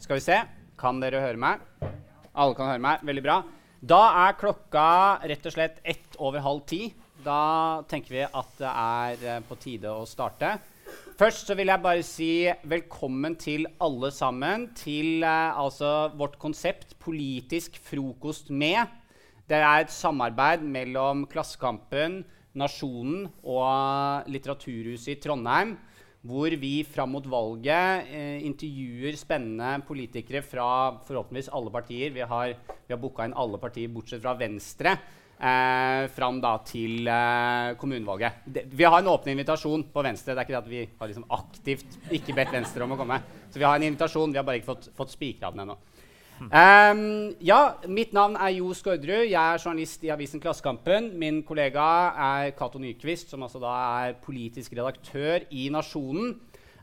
Skal vi se. Kan dere høre meg? Alle kan høre meg. Veldig bra. Da er klokka rett og slett ett over halv ti. Da tenker vi at det er eh, på tide å starte. Først så vil jeg bare si velkommen til alle sammen til eh, altså vårt konsept Politisk frokost med. Det er et samarbeid mellom Klassekampen, Nasjonen og Litteraturhuset i Trondheim. Hvor vi fram mot valget eh, intervjuer spennende politikere fra forhåpentligvis alle partier. Vi har, vi har booka inn alle partier bortsett fra Venstre. Eh, fram da til eh, kommunevalget. Det, vi har en åpen invitasjon på Venstre. Det er ikke det at vi har liksom aktivt ikke bedt Venstre om å komme. Så vi har en invitasjon. Vi har bare ikke fått, fått spikra den ennå. Um, ja, mitt navn er Jo Skårderud. Jeg er journalist i avisen Klassekampen. Min kollega er Cato Nyquist, som altså da er politisk redaktør i Nasjonen.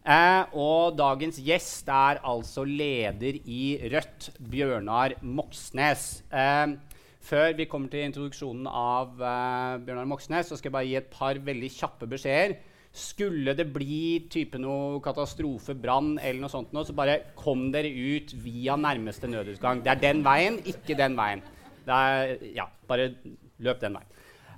Uh, og dagens gjest er altså leder i Rødt, Bjørnar Moxnes. Uh, før vi kommer til introduksjonen av uh, Bjørnar Moxnes, så skal jeg bare gi et par veldig kjappe beskjeder. Skulle det bli type noe katastrofe, brann eller noe sånt, noe, så bare kom dere ut via nærmeste nødutgang. Det er den veien, ikke den veien. Er, ja, bare løp den veien.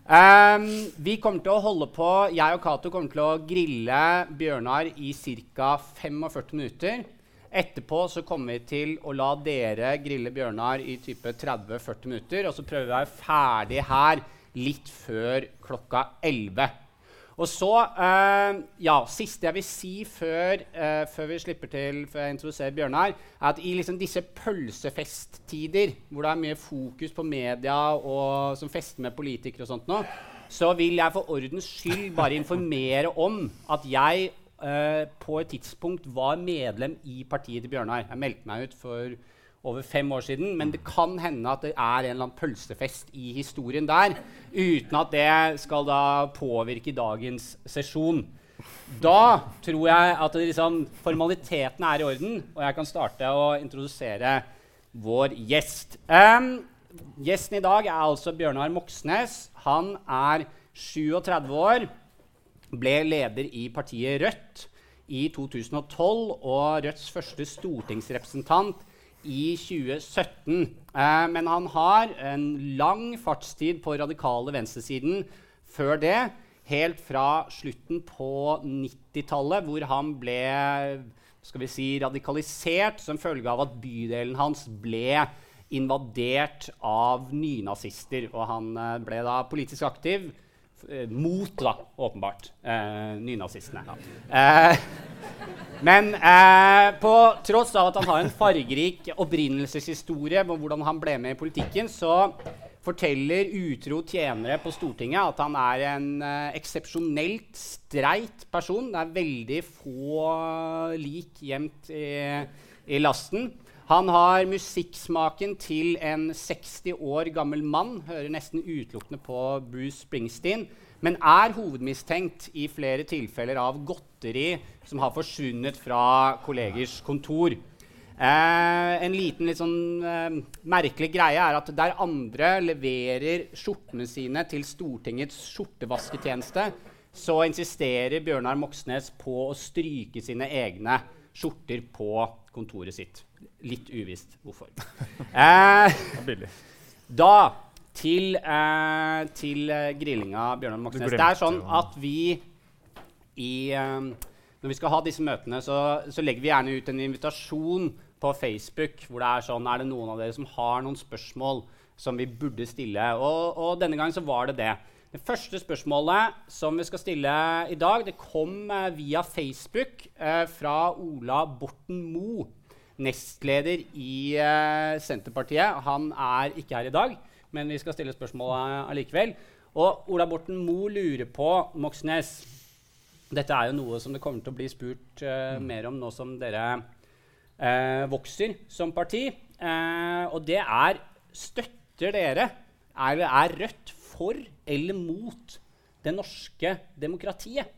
Um, vi kommer til å holde på, Jeg og Cato kommer til å grille Bjørnar i ca. 45 minutter. Etterpå så kommer vi til å la dere grille Bjørnar i type 30-40 minutter. Og så prøver vi å være ferdig her litt før klokka 11. Og så uh, Ja, siste jeg vil si før, uh, før vi slipper til før jeg introduserer Bjørnar, er at i liksom disse pølsefesttider, hvor det er mye fokus på media og som fester med politikere og sånt nå, så vil jeg for ordens skyld bare informere om at jeg uh, på et tidspunkt var medlem i partiet til Bjørnar. Jeg meldte meg ut for over fem år siden. Men det kan hende at det er en eller annen pølsefest i historien der. Uten at det skal da påvirke dagens sesjon. Da tror jeg at liksom, formalitetene er i orden, og jeg kan starte å introdusere vår gjest. Um, gjesten i dag er altså Bjørnar Moxnes. Han er 37 år, ble leder i partiet Rødt i 2012 og Rødts første stortingsrepresentant i 2017. Eh, men han har en lang fartstid på radikale venstresiden før det. Helt fra slutten på 90-tallet, hvor han ble skal vi si, radikalisert som følge av at bydelen hans ble invadert av nynazister. Og han eh, ble da politisk aktiv mot, da, åpenbart, eh, nynazistene. Ja. Eh, men eh, på tross av at han har en fargerik opprinnelseshistorie om hvordan han ble med i politikken, så forteller utro tjenere på Stortinget at han er en eh, eksepsjonelt streit person. Det er veldig få lik gjemt i, i lasten. Han har musikksmaken til en 60 år gammel mann. Hører nesten utelukkende på Bruce Springsteen men er hovedmistenkt i flere tilfeller av godteri som har forsvunnet fra kollegers kontor. Eh, en liten litt sånn eh, merkelig greie er at der andre leverer skjortene sine til Stortingets skjortevasketjeneste, så insisterer Bjørnar Moxnes på å stryke sine egne skjorter på kontoret sitt. Litt uvisst hvorfor. Eh, da til, eh, til uh, grillinga Bjørnar Moxnes. Det er sånn at vi i um, Når vi skal ha disse møtene, så, så, legger vi gjerne ut en invitasjon på Facebook hvor det er sånn Er det noen av dere som har noen spørsmål som vi burde stille? Og, og denne gangen så var det det. Det første spørsmålet som vi skal stille i dag, det kom eh, via Facebook eh, fra Ola Borten Moe, nestleder i eh, Senterpartiet. Han er ikke her i dag men vi skal stille spørsmål allikevel. Og Ola Borten Moe lurer på Moxnes. Dette er jo noe som det kommer til å bli spurt uh, mer om nå som dere uh, vokser som parti. Uh, og det er Støtter dere er, er Rødt for eller mot det norske demokratiet?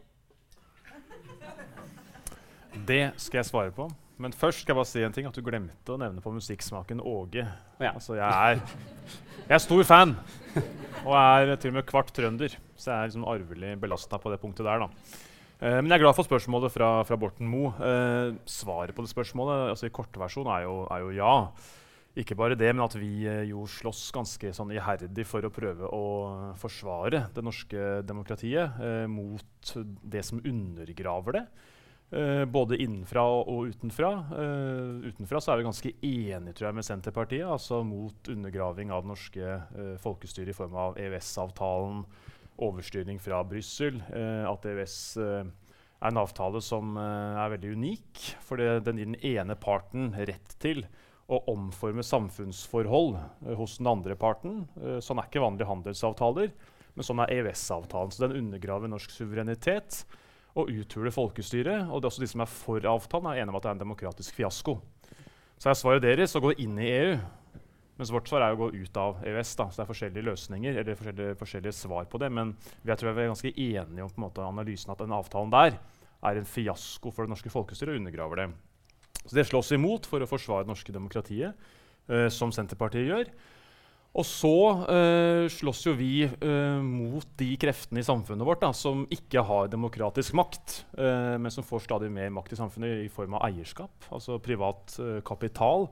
Det skal jeg svare på. Men først skal jeg bare si en ting, at du glemte å nevne på musikksmaken Åge. Ja. Altså, jeg, er, jeg er stor fan, og er til og med kvart trønder. Så jeg er liksom arvelig belasta på det punktet der. da. Uh, men jeg er glad for spørsmålet fra, fra Borten Moe. Uh, svaret på det spørsmålet altså i kortversjon er, er jo ja. Ikke bare det, men at vi uh, jo slåss ganske sånn iherdig for å prøve å forsvare det norske demokratiet mot det som undergraver det. Uh, både innenfra og utenfra. Uh, utenfra så er vi ganske enige tror jeg, med Senterpartiet, altså mot undergraving av det norske uh, folkestyret i form av EØS-avtalen, overstyring fra Brussel. at EØS er en avtale som er veldig unik, for den gir den ene parten rett til å omforme samfunnsforhold hos den andre parten. sånn er ikke vanlige handelsavtaler, men sånn er EØS-avtalen. Så den undergraver norsk suverenitet og uthule folkestyret. Og det er også de som er for avtalen, er enige om at det er en demokratisk fiasko. Så er svaret deres å gå inn i EU. Mens vårt svar er å gå ut av EØS. Da. Så det er forskjellige løsninger eller forskjellige, forskjellige svar på det. Men jeg tror vi er ganske enige om måte, analysen at den avtalen der er en fiasko for det norske folkestyret og undergraver det. Så det slåss imot for å forsvare det norske demokratiet, uh, som Senterpartiet gjør. Og så uh, slåss jo vi uh, mot de kreftene i samfunnet vårt da, som ikke har demokratisk makt, uh, men som får stadig mer makt i samfunnet i form av eierskap, altså privat kapital,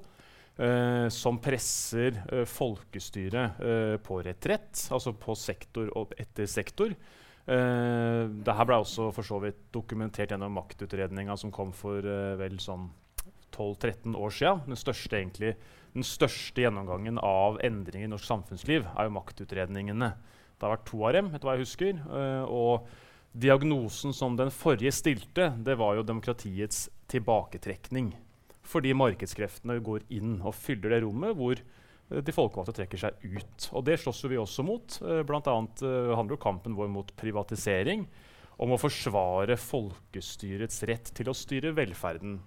som presser folkestyret på retrett, altså på sektor og etter sektor. Uh, Dette ble også for så vidt dokumentert gjennom maktutredninga som kom for vel sånn 12-13 år sia. Den største egentlig den største gjennomgangen av endringer i norsk samfunnsliv er jo maktutredningene. Det har vært to av dem, etter hva jeg husker. Uh, og diagnosen som den forrige stilte, det var jo demokratiets tilbaketrekning. Fordi markedskreftene går inn og fyller det rommet hvor uh, de folkevalgte trekker seg ut. Og det slåss vi også mot. Uh, blant annet handler jo kampen vår mot privatisering. Om å forsvare folkestyrets rett til å styre velferden.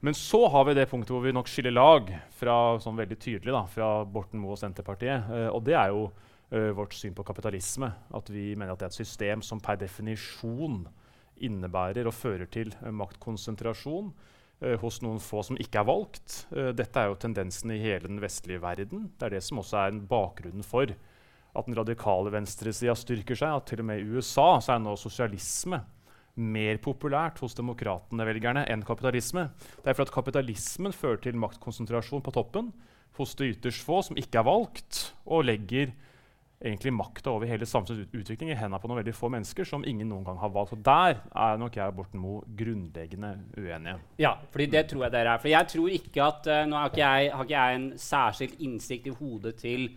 Men så har vi det punktet hvor vi nok skiller lag fra, sånn veldig tydelig da, fra Borten Moe og Senterpartiet. Uh, og det er jo uh, vårt syn på kapitalisme. At vi mener at det er et system som per definisjon innebærer og fører til uh, maktkonsentrasjon hos noen få som ikke er valgt. dette er jo tendensen i hele den vestlige verden. Det er det som også er bakgrunnen for at den radikale venstresida styrker seg. At til og med i USA så er nå sosialisme mer populært hos demokratene-velgerne enn kapitalisme. Det er fordi kapitalismen fører til maktkonsentrasjon på toppen hos de ytterst få som ikke er valgt, og legger egentlig makta over hele samfunnets utvikling i hendene på noen veldig få mennesker som ingen noen gang har valgt. Og Der er nok jeg og Borten Moe grunnleggende uenige. Ja, fordi det tror jeg dere er. For jeg tror ikke at uh, Nå har ikke, jeg, har ikke jeg en særskilt innsikt i hodet til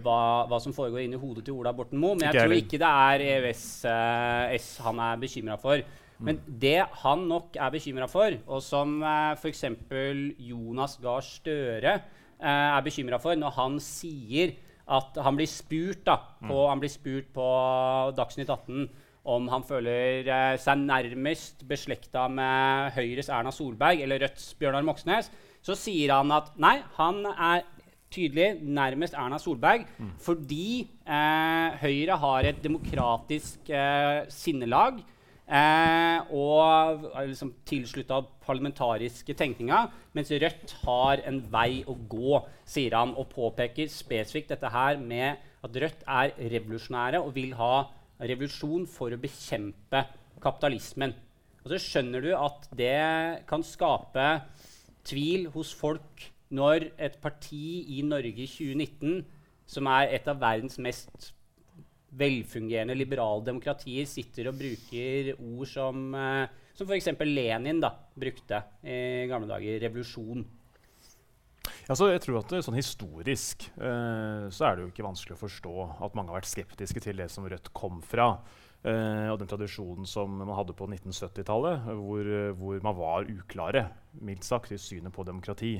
hva, hva, som foregår inni hodet til Ola Borten Moe. Men jeg tror ikke det er EØS eh, han er bekymra for. Mm. Men det han nok er bekymra for, og som uh, f.eks. Jonas Gahr Støre uh, er bekymra for når han sier at han blir spurt da, mm. på, mm. han blir spurt på Dagsnytt 18 om han føler uh, seg nærmest beslekta med Høyres Erna Solberg eller Rødts Bjørnar Moxnes, så sier han at nei, han er tydelig nærmest Erna Solberg. Mm. Fordi eh, Høyre har et demokratisk eh, sinnelag eh, og er liksom tilslutta parlamentariske tenkninga, mens Rødt har en vei å gå, sier han, og påpeker spesifikt dette her med at Rødt er revolusjonære og vil ha revolusjon for å bekjempe kapitalismen. Og så skjønner du at det kan skape tvil hos folk når et parti i Norge i 2019, som er et av verdens mest velfungerende liberale demokratier, sitter og bruker ord som, uh, som f.eks. Lenin da, brukte i gamle dager. Revolusjon. Altså, jeg tror at det, sånn Historisk uh, så er det jo ikke vanskelig å forstå at mange har vært skeptiske til det som Rødt kom fra. Uh, og den tradisjonen som man hadde på 1970-tallet, hvor, hvor, man var uklare mildt sagt, i synet på demokrati.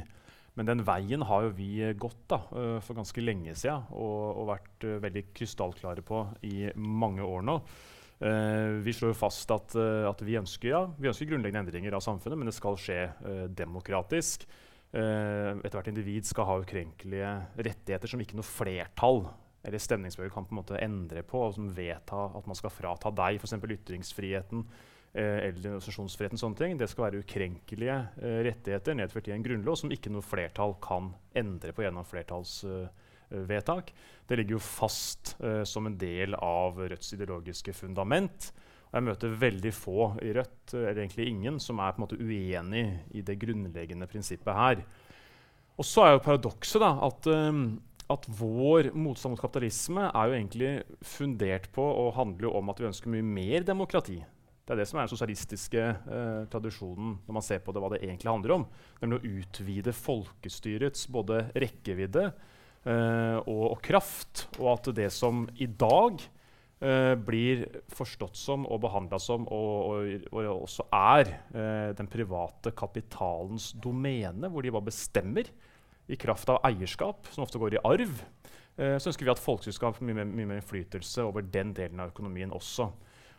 Men den veien har jo vi gått da, uh, for ganske lenge siden og, og vært uh, veldig krystallklare på i mange år nå. Uh, vi slår jo fast at, at, vi, ønsker, ja, vi ønsker grunnleggende endringer av samfunnet, men det skal skje demokratisk. Ethvert individ skal ha ukrenkelige rettigheter som ikke noe flertall eller stemningsbølger kan på en måte endre på, og som vedta at man skal frata deg f.eks. ytringsfriheten eh, eller organisasjonsfriheten, sånne ting, det skal være ukrenkelige eh, rettigheter nedført i en grunnlov som ikke noe flertall kan endre på gjennom flertallsvedtak. det ligger jo fast eh, som en del av Rødts ideologiske fundament. Jeg møter veldig få i Rødt, eller egentlig ingen, som er på en måte uenig i det grunnleggende prinsippet her. Og så er jo paradokset at, um, at vår motstand mot kapitalisme er jo egentlig fundert på og handler om at vi ønsker mye mer demokrati. Det er det som er den sosialistiske eh, tradisjonen når man ser på det, hva det egentlig handler om. Nemlig å utvide folkestyrets både rekkevidde eh, og, og, kraft. Og at det som i dag eh, blir forstått som og behandla som, og, og, og, også er eh, den private kapitalens domene, hvor de bare bestemmer i kraft av eierskap, som ofte går i arv, eh, så ønsker vi at folkestyret skal ha mye, mer innflytelse over den delen av økonomien også.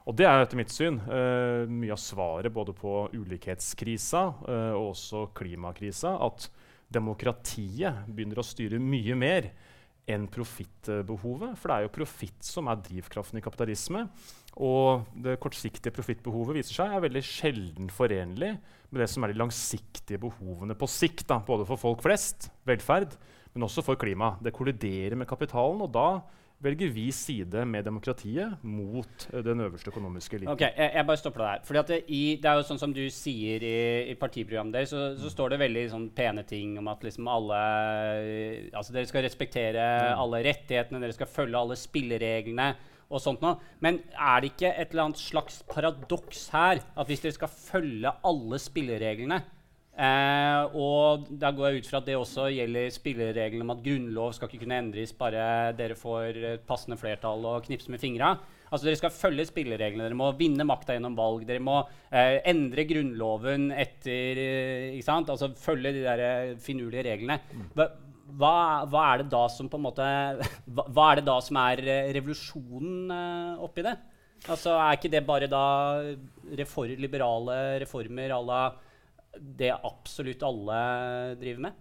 Og det er etter mitt syn uh, mye av svaret både på ulikhetskrisa uh, og også klimakrisa. At demokratiet begynner å styre mye mer enn profittbehovet. For det er jo profitt som er drivkraften i kapitalisme. Og det kortsiktige profittbehovet viser seg er veldig sjelden forenlig med det som er de langsiktige behovene på sikt. Da, både for folk flest, velferd, men også for klima. Det kolliderer med kapitalen. og da velger vi side med demokratiet mot uh, den øverste økonomiske eliten. Okay, jeg, jeg, bare stopper deg der. Fordi det, i, det, er jo sånn som du sier i, i partiprogrammet deres, så, så, står det veldig sånn, pene ting om at liksom alle Altså dere skal respektere mm. alle rettighetene, dere skal følge alle spillereglene og sånt noe. Men er det ikke et eller annet slags paradoks her at hvis dere skal følge alle spillereglene, Eh, og da går jeg ut fra at det også gjelder spillereglene om at grunnlov skal ikke kunne endres bare dere får passende flertall og knipse med fingra. Altså Dere skal følge spillereglene. Dere må vinne makta gjennom valg. Dere må eh, endre Grunnloven etter eh, ikke sant? Altså følge de der eh, finurlige reglene. Hva, hva, er det da som på en måte hva, hva er det da som er eh, revolusjonen eh, oppi det? Altså Er ikke det bare da refor liberale reformer à la det absolutt alle driver med?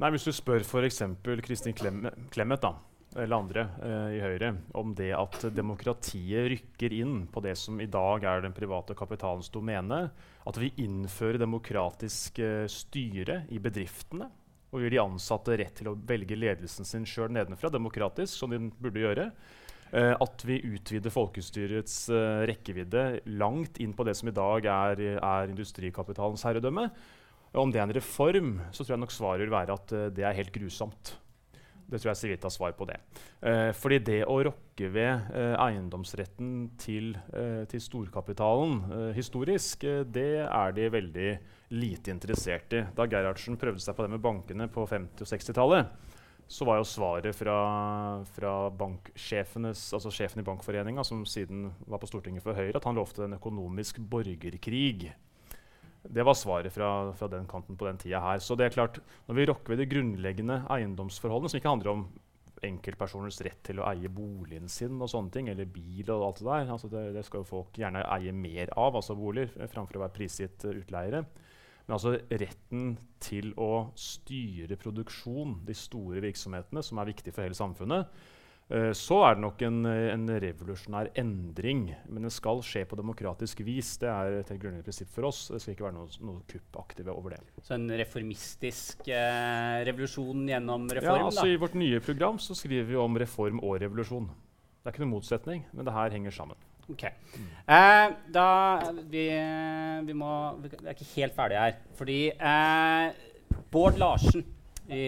Nei, Hvis du spør f.eks. Kristin Clemet eller andre eh, i Høyre om det at demokratiet rykker inn på det som i dag er den private kapitalens domene, at vi innfører demokratisk eh, styre i bedriftene og gir de ansatte rett til å velge ledelsen sin sjøl nedenfra, demokratisk, som de burde gjøre, at vi utvider folkestyrets uh, rekkevidde langt inn på det som i dag er, er industrikapitalens herredømme. Om det er en reform, så tror jeg nok svaret vil være at uh, det er helt grusomt. Det tror jeg Civita svar på det. fordi det å rokke ved eiendomsretten til, til storkapitalen historisk, det er de veldig lite interessert i. Da Gerhardsen prøvde seg på det med bankene på 50- og 60-tallet, så var jo svaret fra, fra altså sjefen i Bankforeninga, som siden var på Stortinget for Høyre, at han lovte en økonomisk borgerkrig. Det var svaret fra, fra den kanten på den tida her. Så det er klart, når vi rokker ved de grunnleggende eiendomsforholdene, som ikke handler om enkeltpersoners rett til å eie boligen sin og sånne ting, eller bil og alt det der, altså det, det, skal jo folk gjerne eie mer av, altså boliger, framfor å være prisgitt utleiere. Men altså retten til å styre produksjon, de store virksomhetene, som er viktige for hele samfunnet. Uh, så er det nok en, en, revolusjonær endring, men det skal skje på demokratisk vis. Det er et grunnleggende prinsipp for oss. Det skal ikke være noe, noe kuppaktive over det. Så en reformistisk eh, revolusjon gjennom reform? Ja, altså da? I vårt nye program så skriver vi om reform og revolusjon. Det er ikke noen motsetning, men det her henger sammen. Ok. Eh, da vi, vi, må Vi er ikke helt ferdige her. Fordi eh, Bård Larsen i,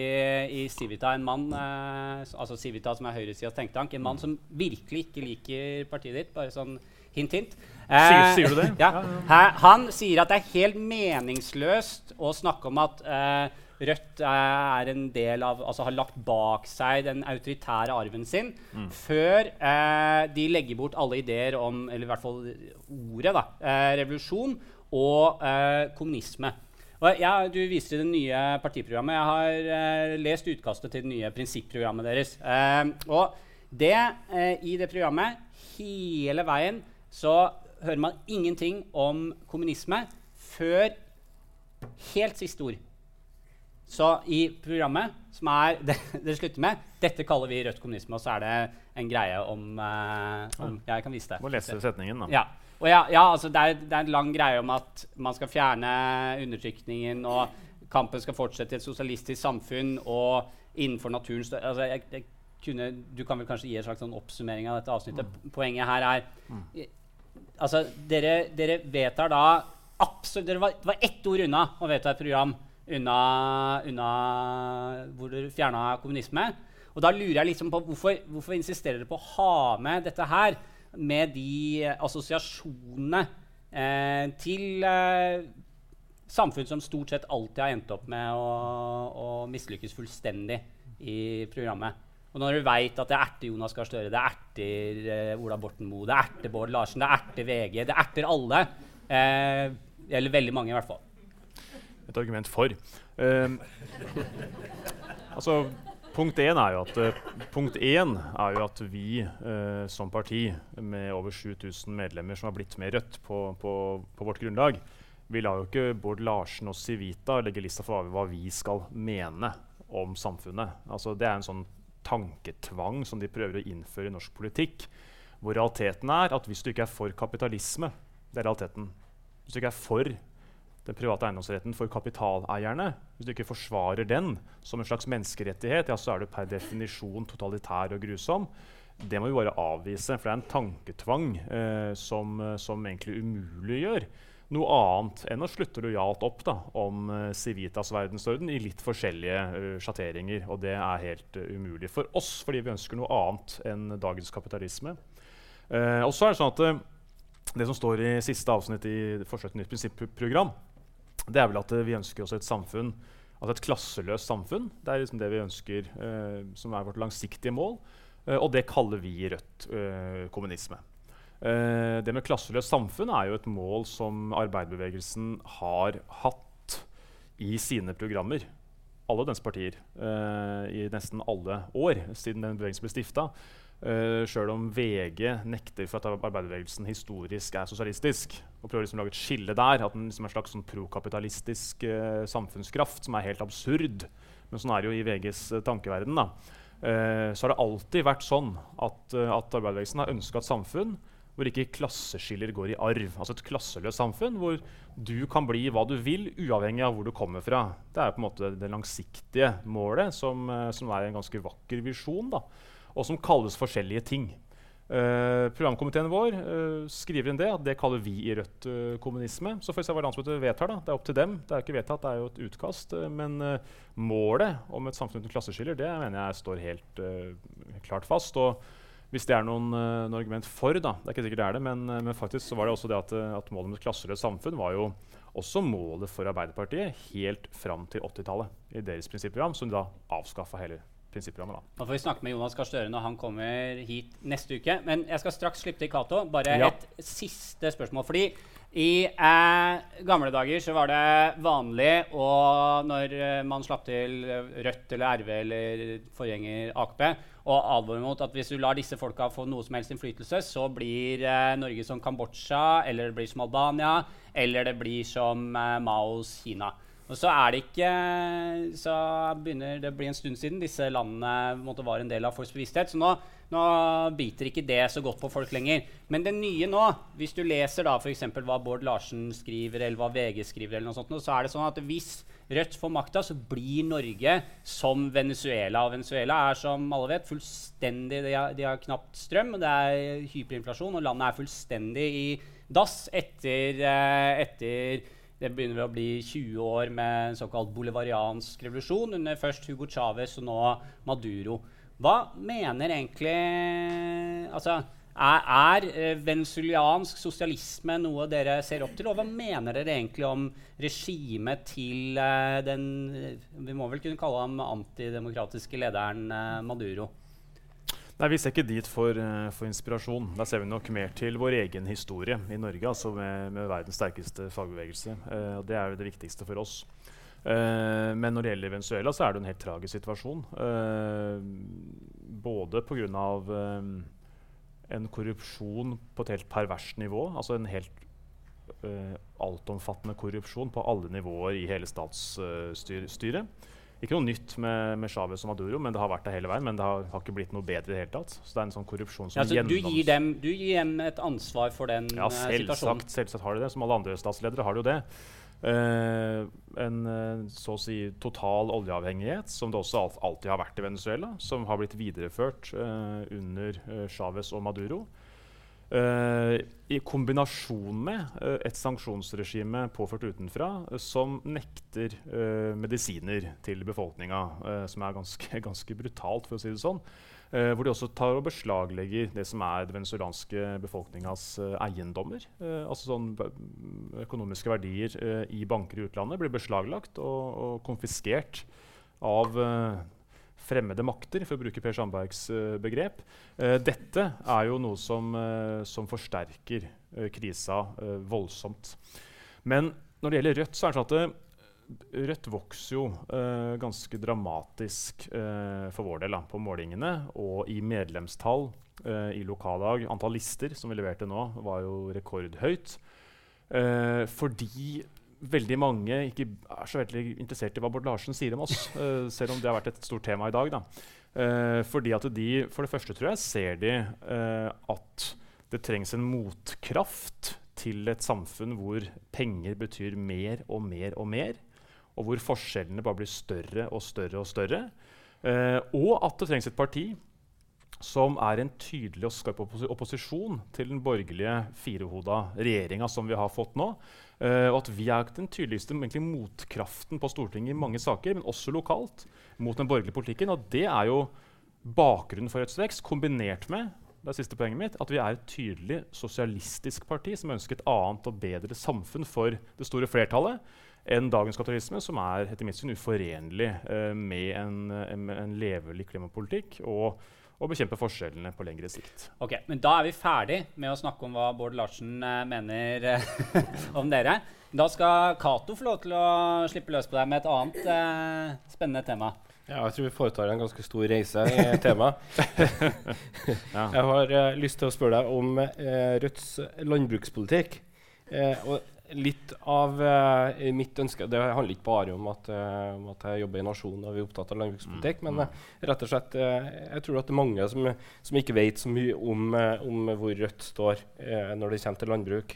i Civita, en mann eh, altså Civita som er høyresidas tenketank, en mann som virkelig ikke liker partiet ditt. Bare sånn hint, hint. Sier, sier, du det? Ja. Han sier at det er helt meningsløst å snakke om at eh, Rødt er en del av, altså har lagt bak seg den autoritære arven sin mm. før eh, de legger bort alle ideer om eller i hvert fall ordet da, eh, revolusjon og eh, kommunisme. Og jeg, du viste det nye partiprogrammet. Jeg har eh, lest utkastet til det nye prinsipprogrammet deres. Eh, og det, eh, i det programmet, hele veien, så hører man ingenting om kommunisme før helt siste ord. Så i programmet, som er det dere slutter med, dette kaller vi rødt kommunisme, og så er det en greie om, uh, om ja, Jeg kan vise det. Må lese setningen, da. Ja. Ja, ja altså det, er, det, er, en lang greie om at man skal fjerne undertrykningen, og kampen skal fortsette i et sosialistisk samfunn og innenfor naturen altså jeg, jeg kunne, Du kan vel kanskje gi en slags sånn oppsummering av dette avsnittet. Mm. Poenget her er mm. Altså, dere, dere vedtar da absolutt dere var, Det var ett ord unna å vedta et program unna, unna hvor dere fjerna kommunisme. Og da lurer jeg liksom på hvorfor, hvorfor insisterer dere på å ha med dette her med de assosiasjonene eh, til eh, samfunn som stort sett alltid har endt opp med å, å mislykkes fullstendig i programmet. Og når du veit at det erter Jonas Gahr Støre, det erter eh, Ola Borten Moe, det erter Bård Larsen, det erter VG, det erter alle eh, Eller veldig mange, i hvert fall. Et argument for. Uh, altså Punkt én er jo at, uh, er jo at vi uh, som parti med over 7000 medlemmer som har blitt med Rødt på, på, på, vårt grunnlag, vi lar jo ikke Bård Larsen og Civita legge lista for hva vi skal mene om samfunnet. Altså, det er en sånn tanketvang som de prøver å innføre i norsk politikk. Hvor realiteten er at hvis du ikke er for kapitalisme, det er realiteten Hvis du ikke er for den private eiendomsretten for kapitaleierne, hvis du ikke forsvarer den som en slags menneskerettighet, ja, så er du per definisjon totalitær og grusom. Det må vi bare avvise, for det er en tanketvang eh, som, eh, som, egentlig umuliggjør noe annet enn å slutte lojalt opp da, om eh, Civitas verdensorden i litt forskjellige uh, sjatteringer. Og det er helt uh, umulig for oss, fordi vi ønsker noe annet enn dagens kapitalisme. og så er Det sånn at det som står i siste avsnitt i Forsøk til nytt prinsipprogram, det er vel at vi ønsker oss et samfunn, altså et klasseløst samfunn. Det er liksom det vi ønsker, som er vårt langsiktige mål. og det kaller vi i Rødt kommunisme. Uh, det med klasseløst samfunn er jo et mål som arbeiderbevegelsen har hatt i sine programmer. Alle dens partier. Uh, I nesten alle år siden den bevegelsen ble stifta. Uh, eh, Sjøl om VG nekter for at arbeiderbevegelsen historisk er sosialistisk. Og prøver liksom å lage et skille der. At den liksom er en slags sånn prokapitalistisk uh, samfunnskraft som er helt absurd. Men sånn er det jo i VGs tankeverden. da. så har det alltid vært sånn at, at arbeiderbevegelsen har ønska et samfunn hvor ikke klasseskiller går i arv. Altså et klasseløst samfunn hvor du kan bli hva du vil, uavhengig av hvor du kommer fra. Det er på en måte det langsiktige målet, som, uh, som er en ganske vakker visjon, da, og som kalles forskjellige ting. Uh, programkomiteen vår uh, skriver inn det, at det kaller vi i Rødt kommunisme. Så får vi se hva landsmøtet vedtar. Det er opp til dem. Det er ikke vedtatt, det er jo et utkast. men målet om et samfunn uten klasseskiller det mener jeg står helt klart fast. og hvis det er noen, uh, noen, argument for, da. Det er ikke sikkert det er det, men, uh, men faktisk så var det også det at, uh, at målet om et klasseløst samfunn var jo også målet for Arbeiderpartiet helt fram til 80-tallet i deres prinsipprogram, som de da avskaffa hele prinsipprogrammet. Da. da får vi snakke med Jonas Gahr Støre når han kommer hit neste uke. Men jeg skal straks slippe til Cato. Bare ja. et siste spørsmål. fordi i eh, gamle dager så var det vanlig å, når eh, man slapp til Rødt eller RV eller forgjenger AKP, å advare mot at hvis du lar disse folka få noe som helst innflytelse, så blir eh, Norge som Kambodsja, eller det blir som Albania, eller det blir som eh, Maos Kina. Og så er det ikke Så begynner det å bli en stund siden disse landene måtte var en del av folks bevissthet. Så nå, nå, biter ikke det så godt på folk lenger. Men det nye nå, hvis du leser da f.eks. hva Bård Larsen skriver, eller hva VG skriver, eller noe sånt, så er det sånn at hvis Rødt får makta, så blir Norge som Venezuela. Og Venezuela er som alle vet fullstendig De har, de har knapt strøm, det er hyperinflasjon, og landet er fullstendig i dass etter, eh, etter det begynner å bli 20 år med en såkalt bolivariansk revolusjon under først Hugo Chávez og nå Maduro. Hva mener egentlig Altså, er, er eh, venezuelansk sosialisme noe dere ser opp til? Og hva mener dere egentlig om regimet til uh, den Vi må vel kunne kalle ham antidemokratiske lederen Maduro? Nei, Vi ser ikke dit for, uh, for, inspirasjon. Da ser vi nok mer til vår egen historie i Norge, altså med, med verdens sterkeste fagbevegelse. Uh, Det er jo det viktigste for oss. Uh, men når det gjelder Venezuela, så er det en helt tragisk situasjon. både pga. Uh, en korrupsjon på et helt perverst nivå. Altså en helt altomfattende korrupsjon på alle nivåer i hele statsstyret. Ikke noe nytt med, med Chávez og Maduro, men det har vært det hele veien. Men det har, har, ikke blitt noe bedre i det hele tatt. Så det er en sånn korrupsjon som ja, så du, gir dem, du gir dem et ansvar for den ja, selvsagt, situasjonen? Selvsagt har de det. Som alle andre statsledere har de jo det. Uh, en uh, så å si total oljeavhengighet, som det også alltid har vært i Venezuela, som har blitt videreført under uh, Chávez og Maduro. Uh, I kombinasjon med uh, et sanksjonsregime påført utenfra uh, som nekter medisiner til befolkninga, som er ganske, ganske, brutalt, for å si det sånn. hvor de også tar og beslaglegger det som er den venezuelanske befolkningas eiendommer. altså sånn Økonomiske verdier i banker i utlandet blir beslaglagt og, og konfiskert av fremmede makter, for å bruke Per Sandbergs uh, begrep. Uh, dette er jo noe som, uh, som forsterker krisa voldsomt. Men når det gjelder Rødt, så er det sånn at Rødt vokser jo ganske dramatisk for vår del da, på målingene og i medlemstall i lokallag. Antall lister som vi leverte nå, var jo rekordhøyt. fordi veldig mange ikke er så veldig interessert i hva Bård Larsen sier om oss, uh, selv om det har vært et stort tema i dag. Uh, fordi at de, For det første tror jeg ser de uh, at det trengs en motkraft til et samfunn hvor penger betyr mer og mer og mer, og hvor forskjellene bare blir større og større og større. og at det trengs et parti som er en tydelig og skarp opposisjon til den borgerlige firehoda regjeringa som vi har fått nå. Uh, og at vi er den tydeligste egentlig, motkraften på Stortinget i mange saker, men også lokalt, mot den borgerlige politikken. Og det er jo bakgrunnen for Rødts vekst, kombinert med det er siste poenget mitt, at vi er et tydelig sosialistisk parti som ønsker et annet og bedre samfunn for det store flertallet enn dagens kapitalisme, som er etter mitt syn uforenlig uh, med en, en, en levelig klimapolitikk. og og bekjempe forskjellene på lengre sikt. Ok, men Da er vi ferdig med å snakke om hva Bård Larsen uh, mener uh, om dere. Da skal Cato få lov til å slippe løs på deg med et annet eh, spennende tema. Ja, jeg tror vi foretar en ganske stor reise i temaet. ja. Jeg har lyst til å spørre deg om Rødts landbrukspolitikk. og litt av uh, mitt ønske Det handler ikke bare om at, uh, om at, jeg jobber i Nasjonen og vi er opptatt av landbrukspolitikk, mm. men uh, rett og slett jeg tror at det er mange som, som ikke vet så mye om, om hvor Rødt står når det kommer til landbruk.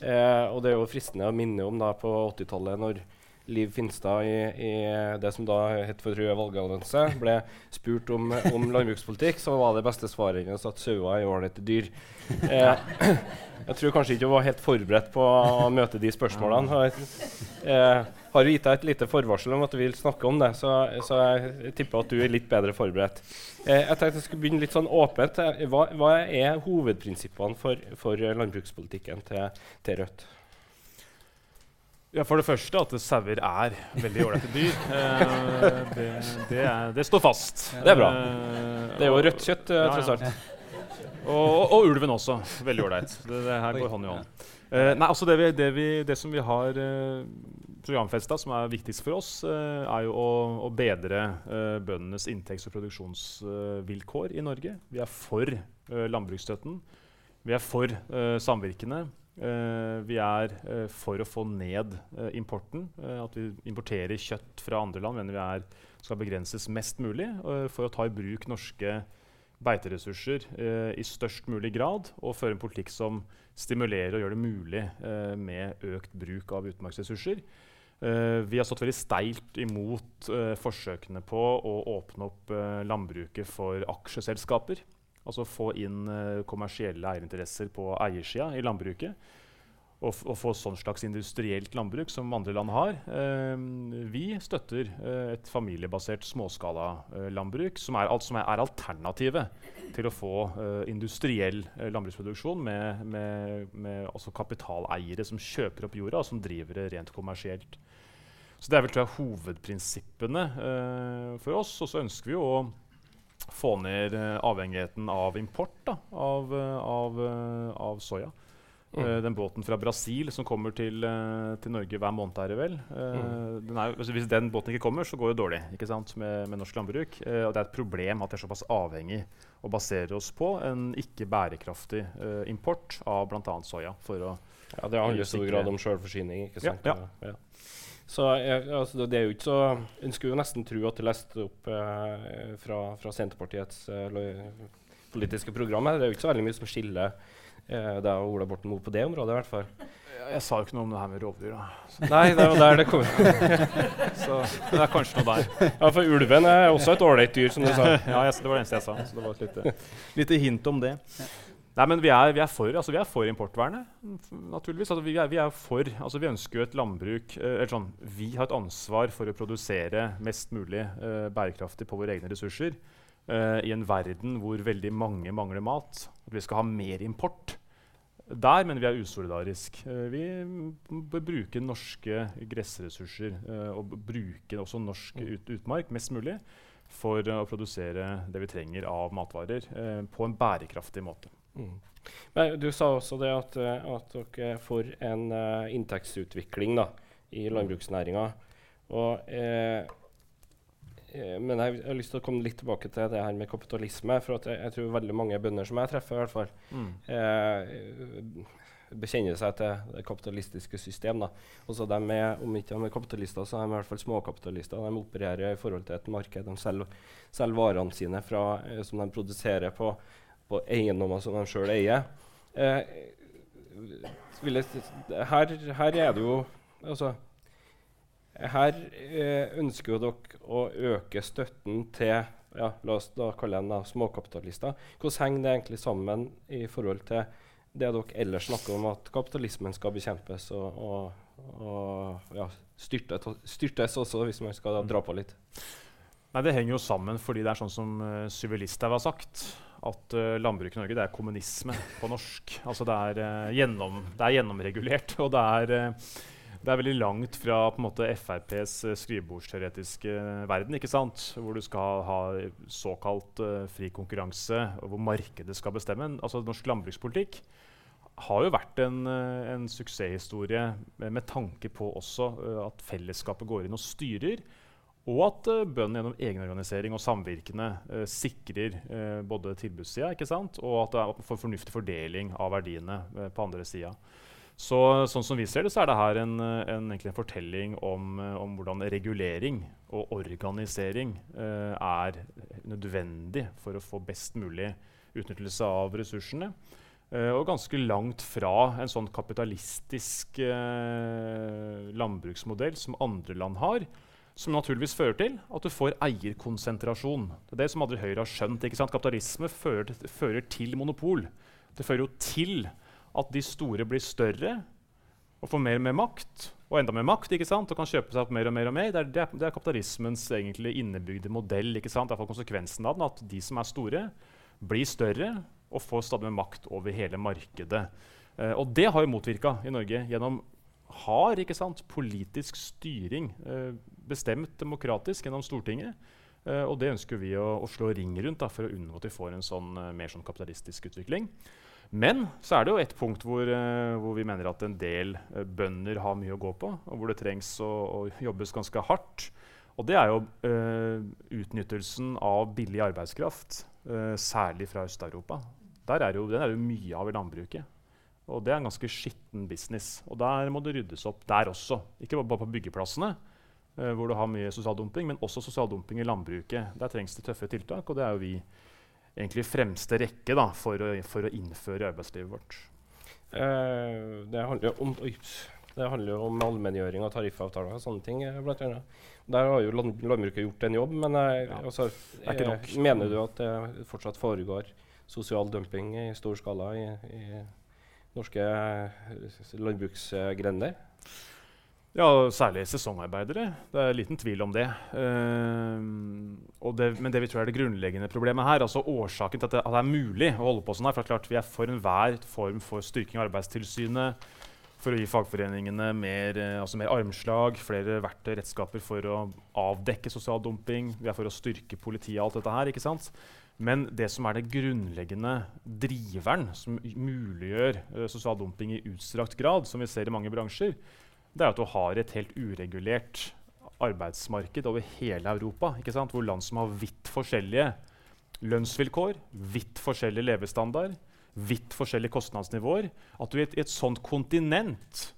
og det er jo fristende å minne om da på 80-tallet, når Liv Finstad i, i, det som da het for Rød valgallianse, ble spurt om, om, landbrukspolitikk, så var det beste svaret hennes at sauer er ålreite dyr. Eh, jeg tror kanskje ikke hun var helt forberedt på å møte de spørsmålene. Eh, har gitt deg et lite forvarsel om at du vil snakke om det, så, så jeg tipper at du er litt bedre forberedt. Eh, jeg tenkte jeg skulle begynne litt sånn åpent. Hva, hva er hovedprinsippene for, for landbrukspolitikken til, til, Rødt? Ja, For det første at sauer er veldig ålreite dyr. Eh, det, det, er, det, står fast. Det er bra. Eh, det er jo rødt kjøtt, eh, tross alt. Og, og, ulven også. Veldig ålreit. Det, det, her går hånd i hånd. Uh, nei, altså det, vi, det, vi, det, som vi har uh, programfesta, som er viktigst for oss, uh, er jo å, å bedre uh, bøndenes inntekts- og produksjonsvilkår i Norge. Vi er for landbruksstøtten. Vi er for samvirkene. Vi er for å få ned importen. at vi importerer kjøtt fra andre land mener vi er, skal begrenses mest mulig for å ta i bruk norske beiteressurser eh, i størst mulig grad og føre en politikk som stimulerer og gjør det mulig eh, med økt bruk av utmarksressurser. Eh, vi har stått veldig steilt imot eh, forsøkene på å åpne opp eh, landbruket for aksjeselskaper. Altså få inn eh, kommersielle eierinteresser på eiersida i landbruket Og, å, få sånn slags industrielt landbruk som andre land har. Eh, vi støtter eh, et familiebasert småskalalandbruk, som, er, som er, alternativet til å få industriell landbruksproduksjon med, med, med kapitaleiere som kjøper opp jorda, og som driver det rent kommersielt. Så Det er vel tror jeg, hovedprinsippene for oss. Og så ønsker vi jo å få ned eh, avhengigheten av import da, av, av, av soya. Uh, den båten fra Brasil som kommer til, til Norge hver måned, er det vel. Mm. den er, altså, hvis den båten ikke kommer, så går det dårlig ikke sant, med, med norsk landbruk. og det er et problem at vi er såpass avhengig og baserer oss på en ikke bærekraftig import av bl.a. soya. For å ja, det handler i stor grad om sjølforsyning. ikke sant? Ja, ja. ja. Så jeg, altså, det er jo ikke så En skulle jo nesten tro at det leste opp fra, fra, Senterpartiets politiske program. Det er jo ikke så veldig mye som skiller Eh, deg og Ola Borten Moe på det området, i hvert fall. Jeg, sa jo ikke noe om det her med rovdyr. da. Nei, det var der det kom. så det er kanskje noe der. Ja, For ulven er også et ålreit dyr, som du sa. ja, jeg, det var det eneste jeg sa. Så det var et lite, lite hint om det. Nei, men vi er, vi er, for, altså vi er for, importvernet, naturligvis. Altså vi, er, vi, er, for, altså vi ønsker jo et landbruk eh, sånn, Vi har et ansvar for å produsere mest mulig eh, bærekraftig på våre egne ressurser eh, i en verden hvor veldig mange mangler mat. At vi skal ha mer import. Der mener vi er usolidarisk. Eh, vi bør bruke norske gressressurser eh, og bruke også norsk mm. ut, utmark mest mulig for å produsere det vi trenger av matvarer på en bærekraftig måte. Mm. Men du sa også det at, eh, at dere får en uh, inntektsutvikling da, i landbruksnæringa. Eh, eh, men jeg har lyst til å komme litt tilbake til det her med kapitalisme. For jeg, jeg, tror veldig mange bønder som jeg treffer, i hvert fall, mm. eh, bekjenner seg til det kapitalistiske system. Da. Også de er, om ikke de er kapitalister, så er de i hvert fall småkapitalister. De opererer i forhold til et marked. De selger, selger varene sine fra, eh, som de produserer på på eiendommer som de sjøl eier. Eh, her, her, er det jo altså, Her eh, ønsker jo dere å øke støtten til ja, la oss da kalle dem småkapitalister. Hvordan henger det egentlig sammen i forhold til det dere ellers snakker om, at kapitalismen skal bekjempes og, og, og ja, styrtes, styrtes, også, hvis man skal dra på litt? Nei, Det henger jo sammen fordi det er sånn som uh, Syvilisthaug har sagt at uh, landbruket i Norge det er kommunisme på norsk. Altså det er, uh, gjennom, det er gjennomregulert, og det er, uh, det er, veldig langt fra på en måte, FrPs skrivebordsteoretiske verden, ikke sant? hvor du skal ha såkalt fri konkurranse, og hvor markedet skal bestemme. Altså Norsk landbrukspolitikk har jo vært en, en suksesshistorie med, med, tanke på også at fellesskapet går inn og styrer. Og at uh, bøndene gjennom egenorganisering og samvirkene uh, sikrer uh, både tilbudssida og at det er for fornuftig fordeling av verdiene på andre sida. Så, sånn som vi ser det, så er det her en, en, en fortelling om, om, hvordan regulering og organisering er nødvendig for å få best mulig utnyttelse av ressursene. og ganske langt fra en sånn kapitalistisk landbruksmodell som andre land har som naturligvis fører til at du får eierkonsentrasjon. Det er det som aldri Høyre har skjønt. ikke sant? Kapitalisme fører, fører, til monopol. Det fører jo til at de store blir større og får mer og mer makt. Og enda mer makt ikke sant? og kan kjøpe seg opp mer og mer. og mer. Det er, det er, det er kapitalismens innebygde modell. ikke sant? Derfor konsekvensen av den at de som er store, blir større og får stadig mer makt over hele markedet. Uh, og det har jo motvirka i Norge gjennom hard politisk styring. Uh, bestemt demokratisk gjennom Stortinget. Uh, og det ønsker vi å, å, slå ring rundt da, for å unngå at vi får en sånn, uh, mer sånn kapitalistisk utvikling. Men så er det jo et punkt hvor, hvor vi mener at en del bønder har mye å gå på, og hvor det trengs å, å jobbes ganske hardt. Og det er jo utnyttelsen av billig arbeidskraft, særlig fra Øst-Europa. Den er jo mye av i landbruket. Og det er en ganske skitten business. Og der må det ryddes opp der også. Ikke bare på byggeplassene, Uh, hvor du har mye sosial dumping, men også sosial dumping i landbruket. Der trengs det tøffe tiltak, og det er jo vi egentlig i fremste rekke da, for, å, for, å, innføre i arbeidslivet vårt. Uh, det handler om, det handler jo om allmenngjøring av tariffavtaler og sånne ting. Eh, blant annet. Der har jo land, landbruket gjort en jobb, men ja, altså, mener du at det fortsatt foregår sosial dumping i stor skala i, i norske landbruksgrender? Ja, særlig sesongarbeidere. Det er liten tvil om det. Uh, det. Men det vi tror er det grunnleggende problemet her, altså årsaken til at det, at det er mulig å holde på sånn her for klart Vi er for enhver form for styrking av Arbeidstilsynet, for å gi fagforeningene mer, uh, altså mer armslag, flere verktøy, redskaper for å avdekke sosial dumping. Vi er for å styrke politiet og alt dette her. ikke sant? Men det som er det grunnleggende driveren som muliggjør uh, sosial dumping i utstrakt grad, som vi ser i mange bransjer, det er at du har et helt uregulert arbeidsmarked over hele Europa. Hvor land som har vidt forskjellige lønnsvilkår, vidt forskjellig levestandard, vidt forskjellige kostnadsnivåer. At du i et, i et sånt kontinent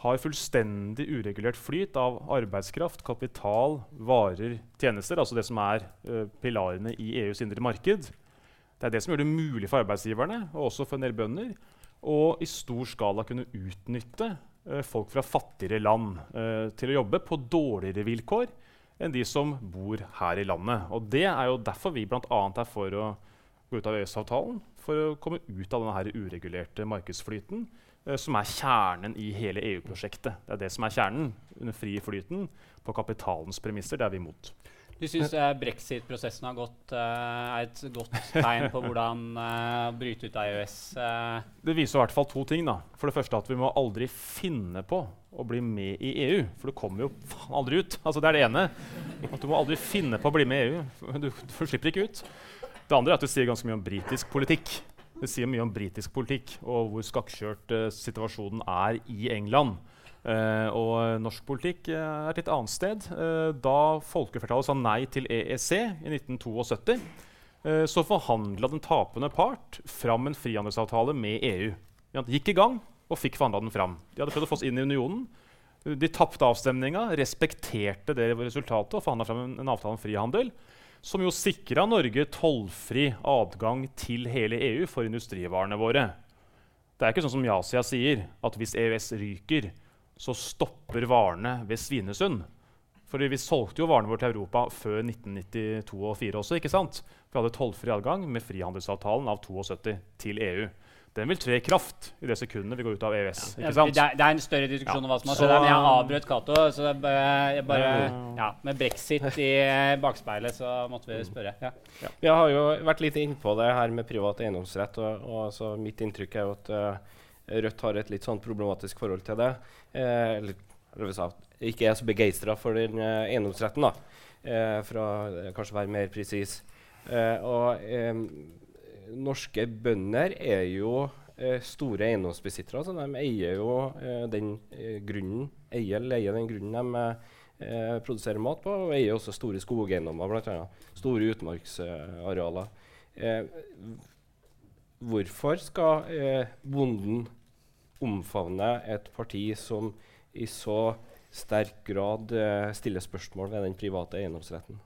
har fullstendig uregulert flyt av arbeidskraft, kapital, varer, tjenester. Altså det som er uh, pilarene i EUs indre marked. Det er det som gjør det mulig for arbeidsgiverne og også for en del bønder å i stor skala kunne utnytte uh, folk fra fattigere land uh, til å jobbe på dårligere vilkår enn de som bor her i landet. Og Det er jo derfor vi bl.a. er for å gå ut av EØS-avtalen for å komme ut av denne uregulerte markedsflyten, som er kjernen i hele EU-prosjektet. Det er det som er kjernen. Under fri flyten på kapitalens premisser. Det er vi imot. Du syns eh, brexit-prosessen eh, er et godt tegn på hvordan eh, bryte ut av EØS? Det viser i hvert fall to ting. da. For det første at vi må aldri finne på å bli med i EU. For du kommer jo faen aldri ut. Altså Det er det ene. At Du må aldri finne på å bli med i EU. Du, du slipper ikke ut. Det andre er at du sier ganske mye om britisk politikk. Det sier mye om britisk politikk og hvor skakkjørt uh, situasjonen er i England. Uh, og norsk politikk uh, er et litt annet sted. da folkeflertallet sa nei til EEC i 1972, så forhandla den tapende part fram en frihandelsavtale med EU. De gikk i gang og fikk forhandla den fram. De hadde prøvd å få oss inn i unionen. De tapte avstemninga, respekterte det resultatet og forhandla fram en, en avtale om frihandel som jo sikra Norge tollfri adgang til hele EU for industrivarene våre. Det er ikke sånn som Jasia sier, at hvis EØS ryker, så stopper varene ved Svinesund. Fordi Vi solgte jo varene våre til Europa før 1992 og 1994 også. ikke sant? Vi hadde tollfri adgang med frihandelsavtalen av 72 til EU den vil tre i kraft i det sekundet vi går ut av EØS. Ja. ikke sant? Det er, det er, en større diskusjon om hva som har skjedd, men jeg avbrøt Cato. Så det bare, bare, ja, med brexit i bakspeilet så måtte vi spørre. Ja. Ja. Vi har jo vært litt innpå det her med privat eiendomsrett. og, og så Mitt inntrykk er jo at uh, Rødt har et litt sånn problematisk forhold til det. Eh, eller sa, ikke er så begeistra for den uh, eiendomsretten, da, eh, for å kanskje være mer presis. og norske bønder er jo eh, store eiendomsbesittere. Så de eier jo eh, den eh, grunnen eier leier den grunnen de produserer mat på, og eier også store skogeiendommer, bl.a. Store utmarksarealer. Hvorfor skal bonden omfavne et parti som i så sterk grad stiller spørsmål ved den private eiendomsretten?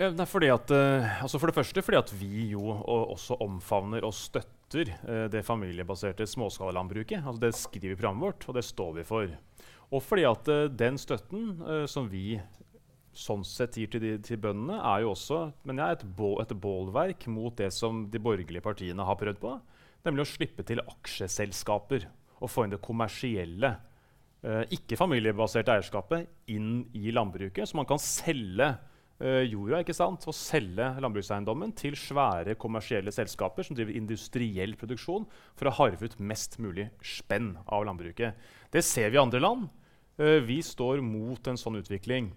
Nei, fordi at, uh, altså for det første fordi at vi jo også omfavner og støtter uh, det familiebaserte småskalalandbruket. Altså det skriver programmet vårt, og det står vi for. Og fordi at uh, den støtten som vi sånn sett gir til, de, til bøndene, er jo også men jeg, et, bål, et bålverk mot det som de borgerlige partiene har prøvd på. Nemlig å slippe til aksjeselskaper og få inn det kommersielle, ikke familiebaserte eierskapet inn i landbruket, så man kan selge uh, jorda ikke sant? og selge landbrukseiendommen til svære kommersielle selskaper som driver industriell produksjon for å harve ut mest mulig spenn av landbruket. Det ser vi i andre land. Uh, vi står mot en sånn utvikling.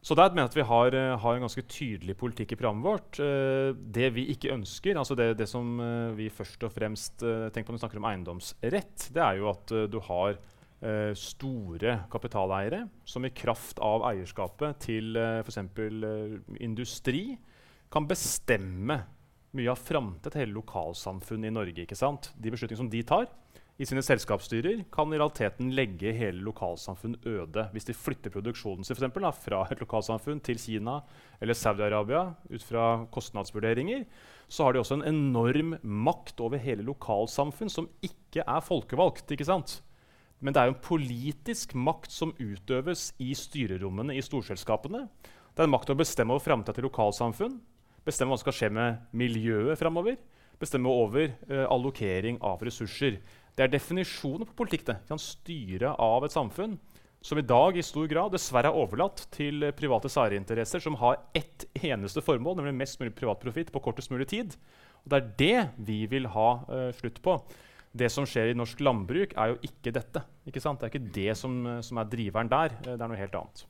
Så der mener jeg at vi har, uh, har, en ganske tydelig politikk i programmet vårt. Det vi ikke ønsker, altså det, det som vi først og fremst tenker på når vi snakker om eiendomsrett, det er jo at du har eh, store kapitaleiere som i kraft av eierskapet til eh, f.eks. Eh, industri kan bestemme mye av framtida til hele lokalsamfunnet i Norge. ikke sant? De beslutningene som de tar i sine selskapsstyrer, kan i realiteten legge hele lokalsamfunn øde. Hvis de flytter produksjonen sin for eksempel, da, fra et lokalsamfunn til Kina eller Saudi-Arabia ut fra kostnadsvurderinger, så har de også en enorm makt over hele lokalsamfunn som ikke er folkevalgt. ikke sant? Men det er jo en politisk makt som utøves i styrerommene i storselskapene. Det er en makt å bestemme over framtida til lokalsamfunn, bestemme hva som skal skje med miljøet framover, bestemme over uh, allokering av ressurser. Det er definisjoner på politikk. det. Kan styre av et samfunn som i dag i stor grad dessverre er overlatt til private særinteresser som har ett eneste formål, nemlig mest mulig privat profitt på kortest mulig tid. Og det er det vi vil ha uh, slutt på det som skjer i norsk landbruk, er jo ikke dette. Ikke sant? Det er ikke det som, som, er driveren der. Det er noe helt annet.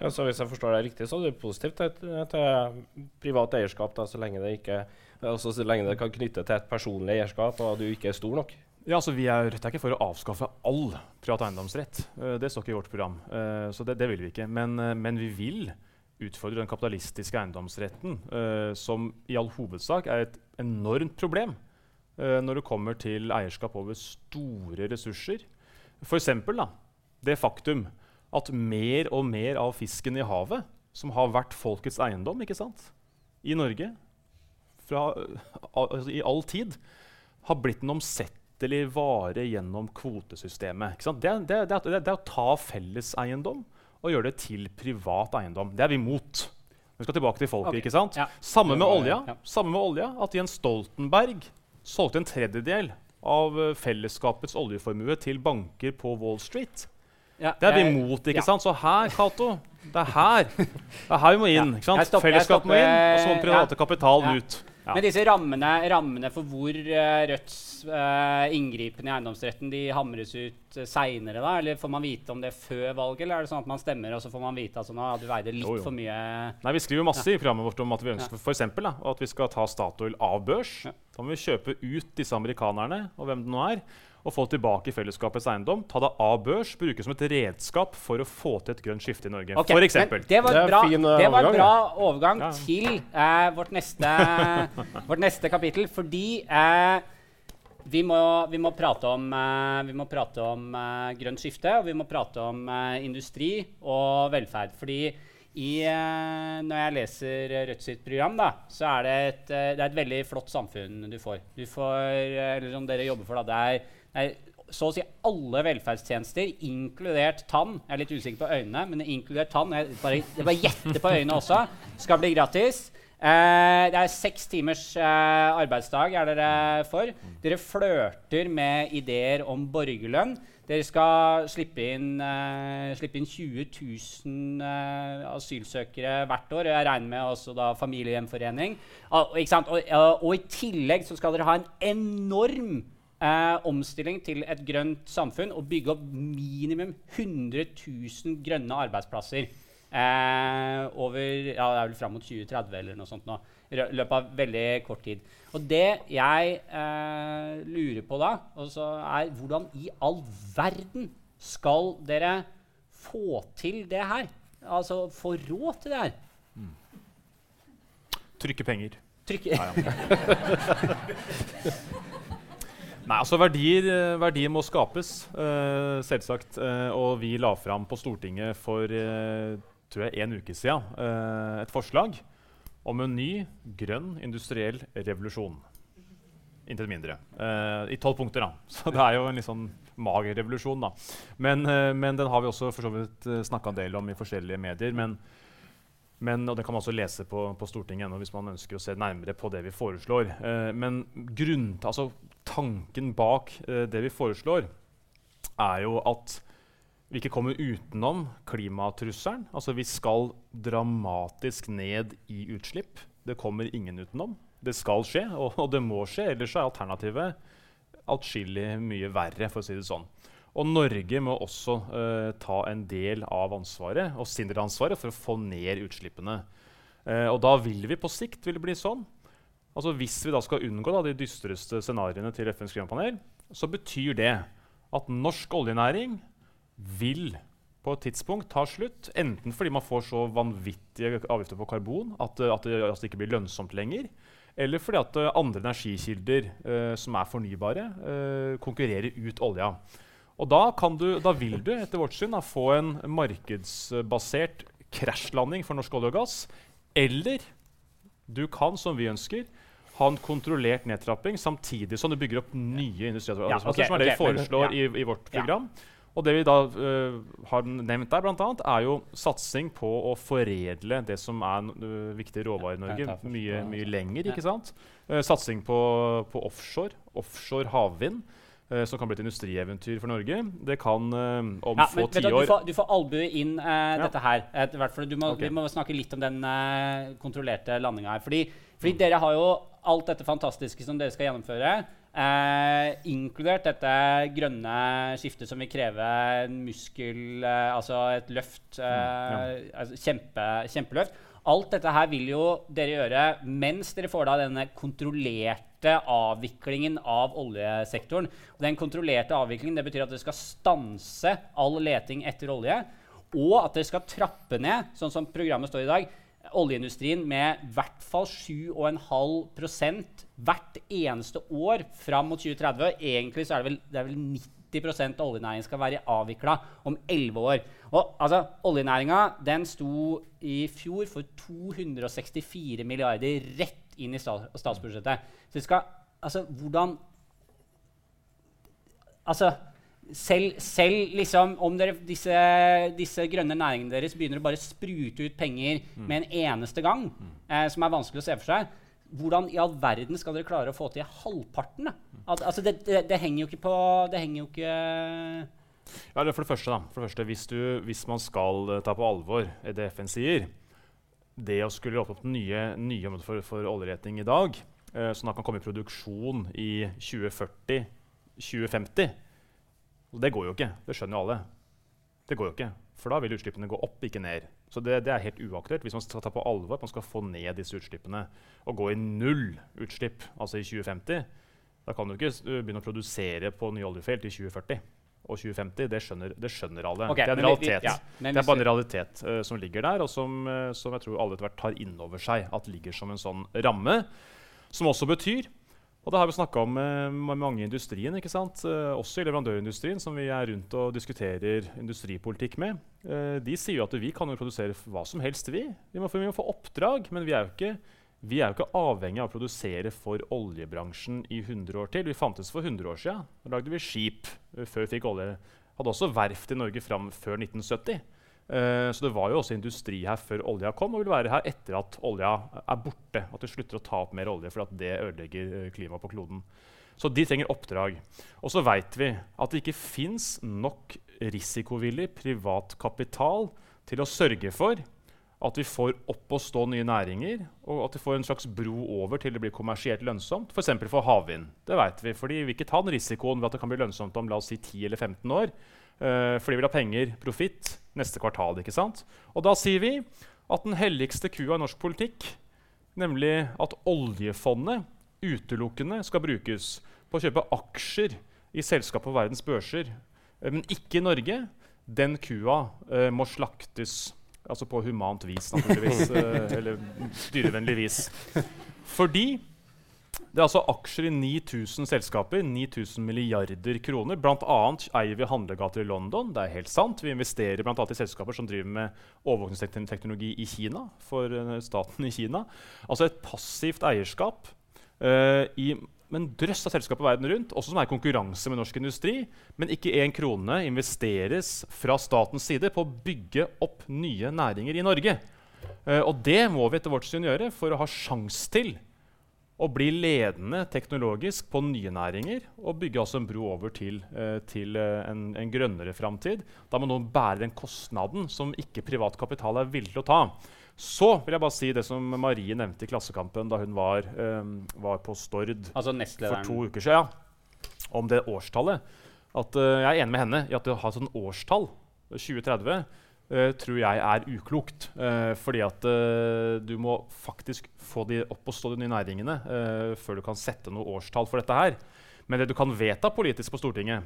Ja, så Hvis jeg forstår deg riktig, så er det positivt til, privat eierskap, da, så, lenge det ikke, altså, så lenge det kan knytte til et personlig eierskap og du ikke er stor nok? Ja, altså Vi er, er ikke for å avskaffe all privat eiendomsrett. Uh, det står ikke i vårt program. Så det, det, vil vi ikke. Men, men, vi vil utfordre den kapitalistiske eiendomsretten, som i all hovedsak er et enormt problem når det kommer til eierskap over store ressurser. F.eks. det faktum at mer og mer av fisken i havet, som har vært folkets eiendom ikke sant? i Norge fra, altså, i all tid, har blitt en omsettelig vare gjennom kvotesystemet. Det, det, det, det, er å ta felleseiendom og gjøre det til privat eiendom. Det er vi imot. Vi skal tilbake til folket. Okay. ikke sant? Ja. Samme, med olja, ja. Samme med olja. At Jens Stoltenberg solgte en tredjedel av eh, fellesskapets oljeformue til banker på Wall Street. Ja, det er vi imot. ikke sant? Så her, Cato Det er her det er her vi må inn. ikke sant? Fellesskapet må inn, og så må private kapital ut. Ja. Men disse rammene, rammene, for hvor uh, Rødts uh, inngripen i eiendomsretten de hamres ut uh, seinere, da? Eller får man vite om det før valget, eller er det sånn at man stemmer, og så får man vite at sånn, ah, du veide litt jo, jo. for mye Nei, vi skriver masse ja. i programmet vårt om at vi ønsker ja. for eksempel, da, at vi skal ta Statoil av børs. Da må vi kjøpe ut disse amerikanerne, og hvem det nå er og få tilbake fellesskapets eiendom. Ta det av børs, bruke som et redskap for å få til et grønt skifte i Norge. Okay, for eksempel. det var, bra, fin, uh, det var en bra overgang ja. til uh, vårt, neste, vårt, neste, kapittel, fordi uh, vi, må, vi, må, prate om, vi må prate om grønt skifte, og vi må prate om industri og velferd. Fordi i, når jeg leser Rødt sitt program, da, så er det et, det er et veldig flott samfunn du får. Du får eller som dere jobber for, da, det er så å si alle velferdstjenester, inkludert tann Jeg er litt usikker på øynene, men inkludert tann Jeg bare, jeg bare gjetter på øynene også. Skal bli gratis. Eh, det er seks timers eh, arbeidsdag er dere for. Dere flørter med ideer om borgerlønn. Dere skal slippe inn, eh, slippe inn 20 000 eh, asylsøkere hvert år. Jeg regner med også da familiegjenforening. Og, og, og, og i tillegg så skal dere ha en enorm eh, omstilling til et grønt samfunn og bygge opp minimum 100 000 grønne arbeidsplasser eh, over ja, det er vel fram mot 2030 eller noe sånt nå, i løpet av veldig kort tid. Og det jeg eh, lurer på da, er hvordan i all verden skal dere få til det her? Altså få råd til det her? Mm. Trykke penger. Trykke. Ja, ja. Nei, altså Verdier, eh, verdier må skapes, uh, selvsagt. Uh, og vi la fram på Stortinget for uh, tror jeg, en uke siden et forslag om en ny grønn industriell revolusjon. Intet mindre. I tolv punkter, da. Så det er jo en litt sånn mager revolusjon. da. Men, men den har vi også for snakka en del om i forskjellige medier. men men, og det kan man også lese på, på Stortinget ennå hvis man ønsker å se nærmere på det vi foreslår. Eh, men grunn, altså, tanken bak eh, det vi foreslår, er jo at vi ikke kommer utenom klimatrusselen. Altså, vi skal dramatisk ned i utslipp. Det kommer ingen utenom. Det skal skje, og, og det må skje. Ellers er alternativet atskillig mye verre, for å si det sånn. Og Norge må også uh, ta en del av ansvaret og ansvaret for å få ned utslippene. Uh, og da vil vi på sikt vil det bli sånn altså Hvis vi da skal unngå da, de dystreste scenarioene til FNs klimapanel, så betyr det at norsk oljenæring vil på et tidspunkt ta slutt. Enten fordi man får så vanvittige avgifter på karbon at, at, det, altså, ikke blir lønnsomt lenger. Eller fordi at andre energikilder uh, som er fornybare, konkurrerer ut olja. Og da, du, da, vil du etter vårt syn da, få en markedsbasert krasjlanding for norsk olje og gass. Eller du kan, som vi ønsker, ha en kontrollert nedtrapping samtidig som du bygger opp nye industriarbeidsplasser. Ja, okay, som er det okay, vi foreslår ja. i, i, vårt program. Ja. Og det vi da uh, har nevnt der, blant annet, er jo satsing på å foredle det som er uh, viktig råvare i Norge, mye, mye lenger. ikke sant? Uh, satsing på, på offshore, offshore havvind. Uh, som kan bli et industrieventyr for Norge. Det kan uh, om ja, få tiår du, får, du får albue inn uh, ja. dette her. du må, okay. Vi må snakke litt om den kontrollerte landinga her. Fordi, fordi mm. dere har jo alt dette fantastiske som dere skal gjennomføre. inkludert dette grønne skiftet som vil kreve en muskel Altså et løft. Mm. Ja. Altså kjempe, kjempeløft. Alt dette her vil jo dere gjøre mens dere får da denne kontrollerte avviklingen av oljesektoren. Den kontrollerte avviklingen det betyr at dere skal stanse all leting etter olje. Og at dere skal trappe ned, sånn som programmet står i dag, oljeindustrien med i hvert fall 7,5% hvert eneste år fram mot 2030. Egentlig så er det vel, det er vel 90 av oljenæringen skal være avvikla om 11 år. Og altså, Oljenæringa sto i fjor for 264 milliarder rett inn i statsbudsjettet. Så det skal Altså, hvordan Altså selv, selv liksom, om dere, disse, disse, grønne næringene deres begynner å bare sprute ut penger mm. med en eneste gang, mm. eh, som er vanskelig å se for seg, hvordan i all verden skal dere klare å få til halvparten? Al altså, det, det, det, henger jo ikke på Det henger jo ikke ja, for det første, da. For det første hvis, du, hvis, man skal uh, ta på alvor det FN sier Det å skulle åpne opp nye, nye områder for, for oljeleting i dag, eh, sånn at man kan komme i produksjon i 2040-2050 Det går jo ikke. Det skjønner jo alle. Det går jo ikke. For da vil utslippene gå opp, ikke ned. Så det, det, er helt uaktuelt hvis man skal ta på alvor at man skal få ned disse utslippene og gå i null utslipp altså i 2050. Da kan du ikke begynne å produsere på nye oljefelt i 2040 og 2050. Det skjønner, det skjønner alle. Okay, det er en realitet. Vi, ja, det er bare en realitet uh, som ligger der, og som, uh, som jeg tror alle etter hvert tar inn over seg at ligger som en sånn ramme. Som også betyr og det har vi snakka om eh, med mange i industrien, ikke sant? Eh, også i leverandørindustrien, som vi er rundt og diskuterer industripolitikk med. Eh, de sier jo at vi kan jo produsere hva som helst, vi. Vi må, vi må få oppdrag, men vi er, ikke, vi er jo ikke avhengig av å produsere for oljebransjen i 100 år til. Vi fantes for 100 år siden. Da lagde vi skip før vi fikk olje. Hadde også verft i Norge fram før 1970. Uh, så det var jo også industri her før olja kom, og vil være her etter at olja er borte. At de slutter å ta opp mer olje, for at det ødelegger uh, klimaet på kloden. Så de trenger oppdrag. Og så veit vi at det ikke fins nok risikovillig privat kapital til å sørge for at vi får opp og stå nye næringer, og at vi får en slags bro over til det blir kommersielt lønnsomt. F.eks. For, for havvind. Det vet vi, fordi vi ikke tar den risikoen ved at det kan bli lønnsomt om la oss si 10 eller 15 år. Uh, fordi vi vil ha penger, profitt, neste kvartal. ikke sant? Og da sier vi at den helligste kua i norsk politikk, nemlig at oljefondet utelukkende skal brukes på å kjøpe aksjer i selskap på verdens børser, uh, men ikke i Norge, den kua uh, må slaktes. Altså på humant vis, naturligvis. eller dyrevennlig vis. Fordi det er altså aksjer i 9000 selskaper, 9000 milliarder kroner. Blant annet eier vi handlegater i London. Det er helt sant. Vi investerer blant annet i selskaper som driver med overvåkningsteknologi i Kina. for uh, staten i Kina. Altså et passivt eierskap uh, i en drøss av selskaper verden rundt, også som er i konkurranse med norsk industri. Men ikke én krone investeres fra statens side på å bygge opp nye næringer i Norge. Uh, og det må vi etter vårt syn gjøre for å ha sjanse til å bli ledende teknologisk på nye næringer og bygge altså en bro over til, eh, til eh, en, en, grønnere framtid. Da må noen bære den kostnaden som ikke privat kapital er villig til å ta. Så vil jeg bare si det som Marie nevnte i Klassekampen da hun var, eh, var på Stord altså for to uker siden, om det årstallet. At, uh, jeg er enig med henne i at å ha sånt årstall, 2030 uh, tror jeg er uklokt. Uh, fordi at uh, du må faktisk få de opp og stå, de nye næringene, før du kan sette noe årstall for dette her. Men det du kan vedta politisk på Stortinget,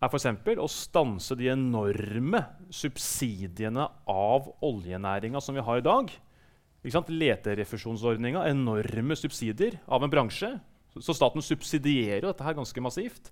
er f.eks. å stanse de enorme subsidiene av oljenæringa som vi har i dag. Leterefusjonsordninga, enorme subsidier av en bransje. Så staten subsidierer dette her ganske massivt.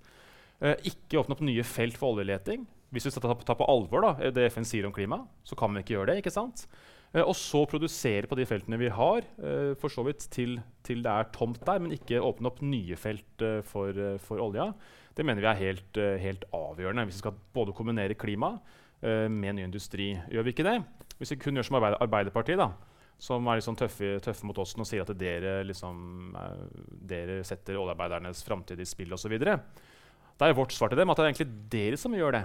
Eh, ikke åpne opp nye felt for oljeleting. Hvis vi skal ta, ta, på alvor da, det FN sier om klima, så kan vi ikke gjøre det. ikke sant? Eh, og så produsere på de feltene vi har, eh, for så vidt til, til, det er tomt der, men ikke åpne opp nye felt eh, for, eh, for, olja. Det mener vi er helt, eh, helt, avgjørende hvis vi skal både kombinere klima eh, med ny industri. Gjør vi ikke det? Hvis vi kun gjør som Arbeiderpartiet, da, som er liksom tøffe, tøffe, mot oss og sier at dere, liksom, dere setter oljearbeidernes framtid i spill osv. Da er vårt svar til dem at det er egentlig dere som gjør det.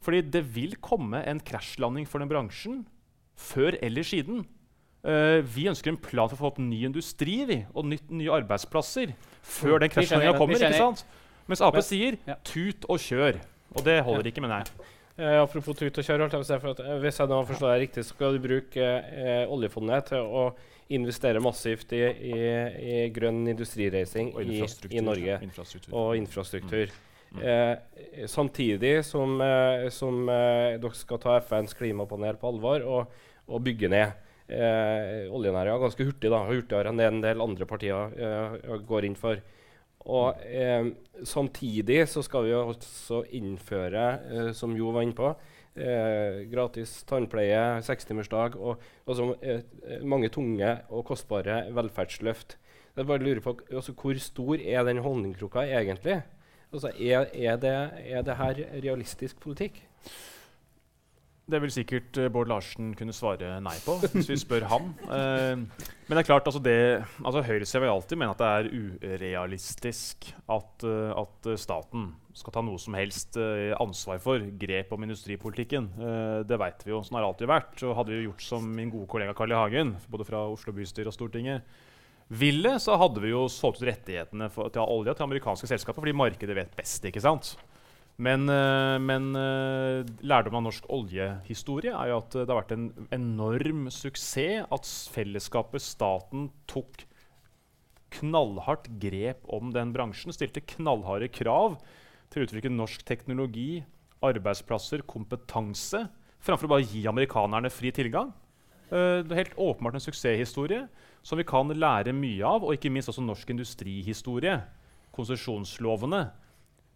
Fordi det vil komme en krasjlanding for den bransjen før eller siden. Uh, vi ønsker en plan for å få opp ny industri vi, og nytt, nye arbeidsplasser før mm. den krasjlandinga kommer. ikke sant? Mens Ap sier ja. tut og kjør. Og det holder ja. ikke, mener jeg. Uh, apropos tut og kjør, jeg uh, hvis jeg nå forstår deg riktig, så skal du bruke oljefondet til å investere massivt i, i, i grønn industrireising i, i, Norge. Infrastruktur. Og infrastruktur. Mm. Eh, samtidig som, eh, som eh, dere skal ta FNs klimapanel på alvor og, og bygge ned eh, oljenæringa ganske hurtig, da, hurtigere enn det en del andre partier eh, går inn for. Og eh, Samtidig så skal vi også innføre, eh, som Jo var inne på, eh, gratis tannpleie, sekstimersdag og, og så, eh, mange tunge og kostbare velferdsløft. Jeg bare lurer på, altså, Hvor stor er den honningkrukka egentlig? Altså, er, er, det, er det her realistisk politikk? Det vil sikkert uh, Bård Larsen kunne svare nei på, hvis vi spør han. Eh, men det er klart, altså, det, altså Høyresida vil alltid mene at det er urealistisk at, uh, at staten skal ta noe som helst ansvar for grep om industripolitikken. det vet vi jo. Sånn har det alltid vært. Og hadde vi gjort som min gode kollega Carl I. Hagen, både fra Oslo bystyre og Stortinget, ville, så hadde vi jo solgt ut rettighetene for, til olja til amerikanske selskaper fordi markedet vet best. ikke sant? Men, uh, men lærdommen lærdom av norsk oljehistorie er jo at uh, det har vært en enorm suksess at fellesskapet, staten, tok knallhardt grep om den bransjen. Stilte knallharde krav til å utvikle norsk teknologi, arbeidsplasser, kompetanse, framfor å bare gi amerikanerne fri tilgang. det er helt åpenbart en suksesshistorie som vi kan lære mye av, og ikke minst også norsk industrihistorie. Konsesjonslovene.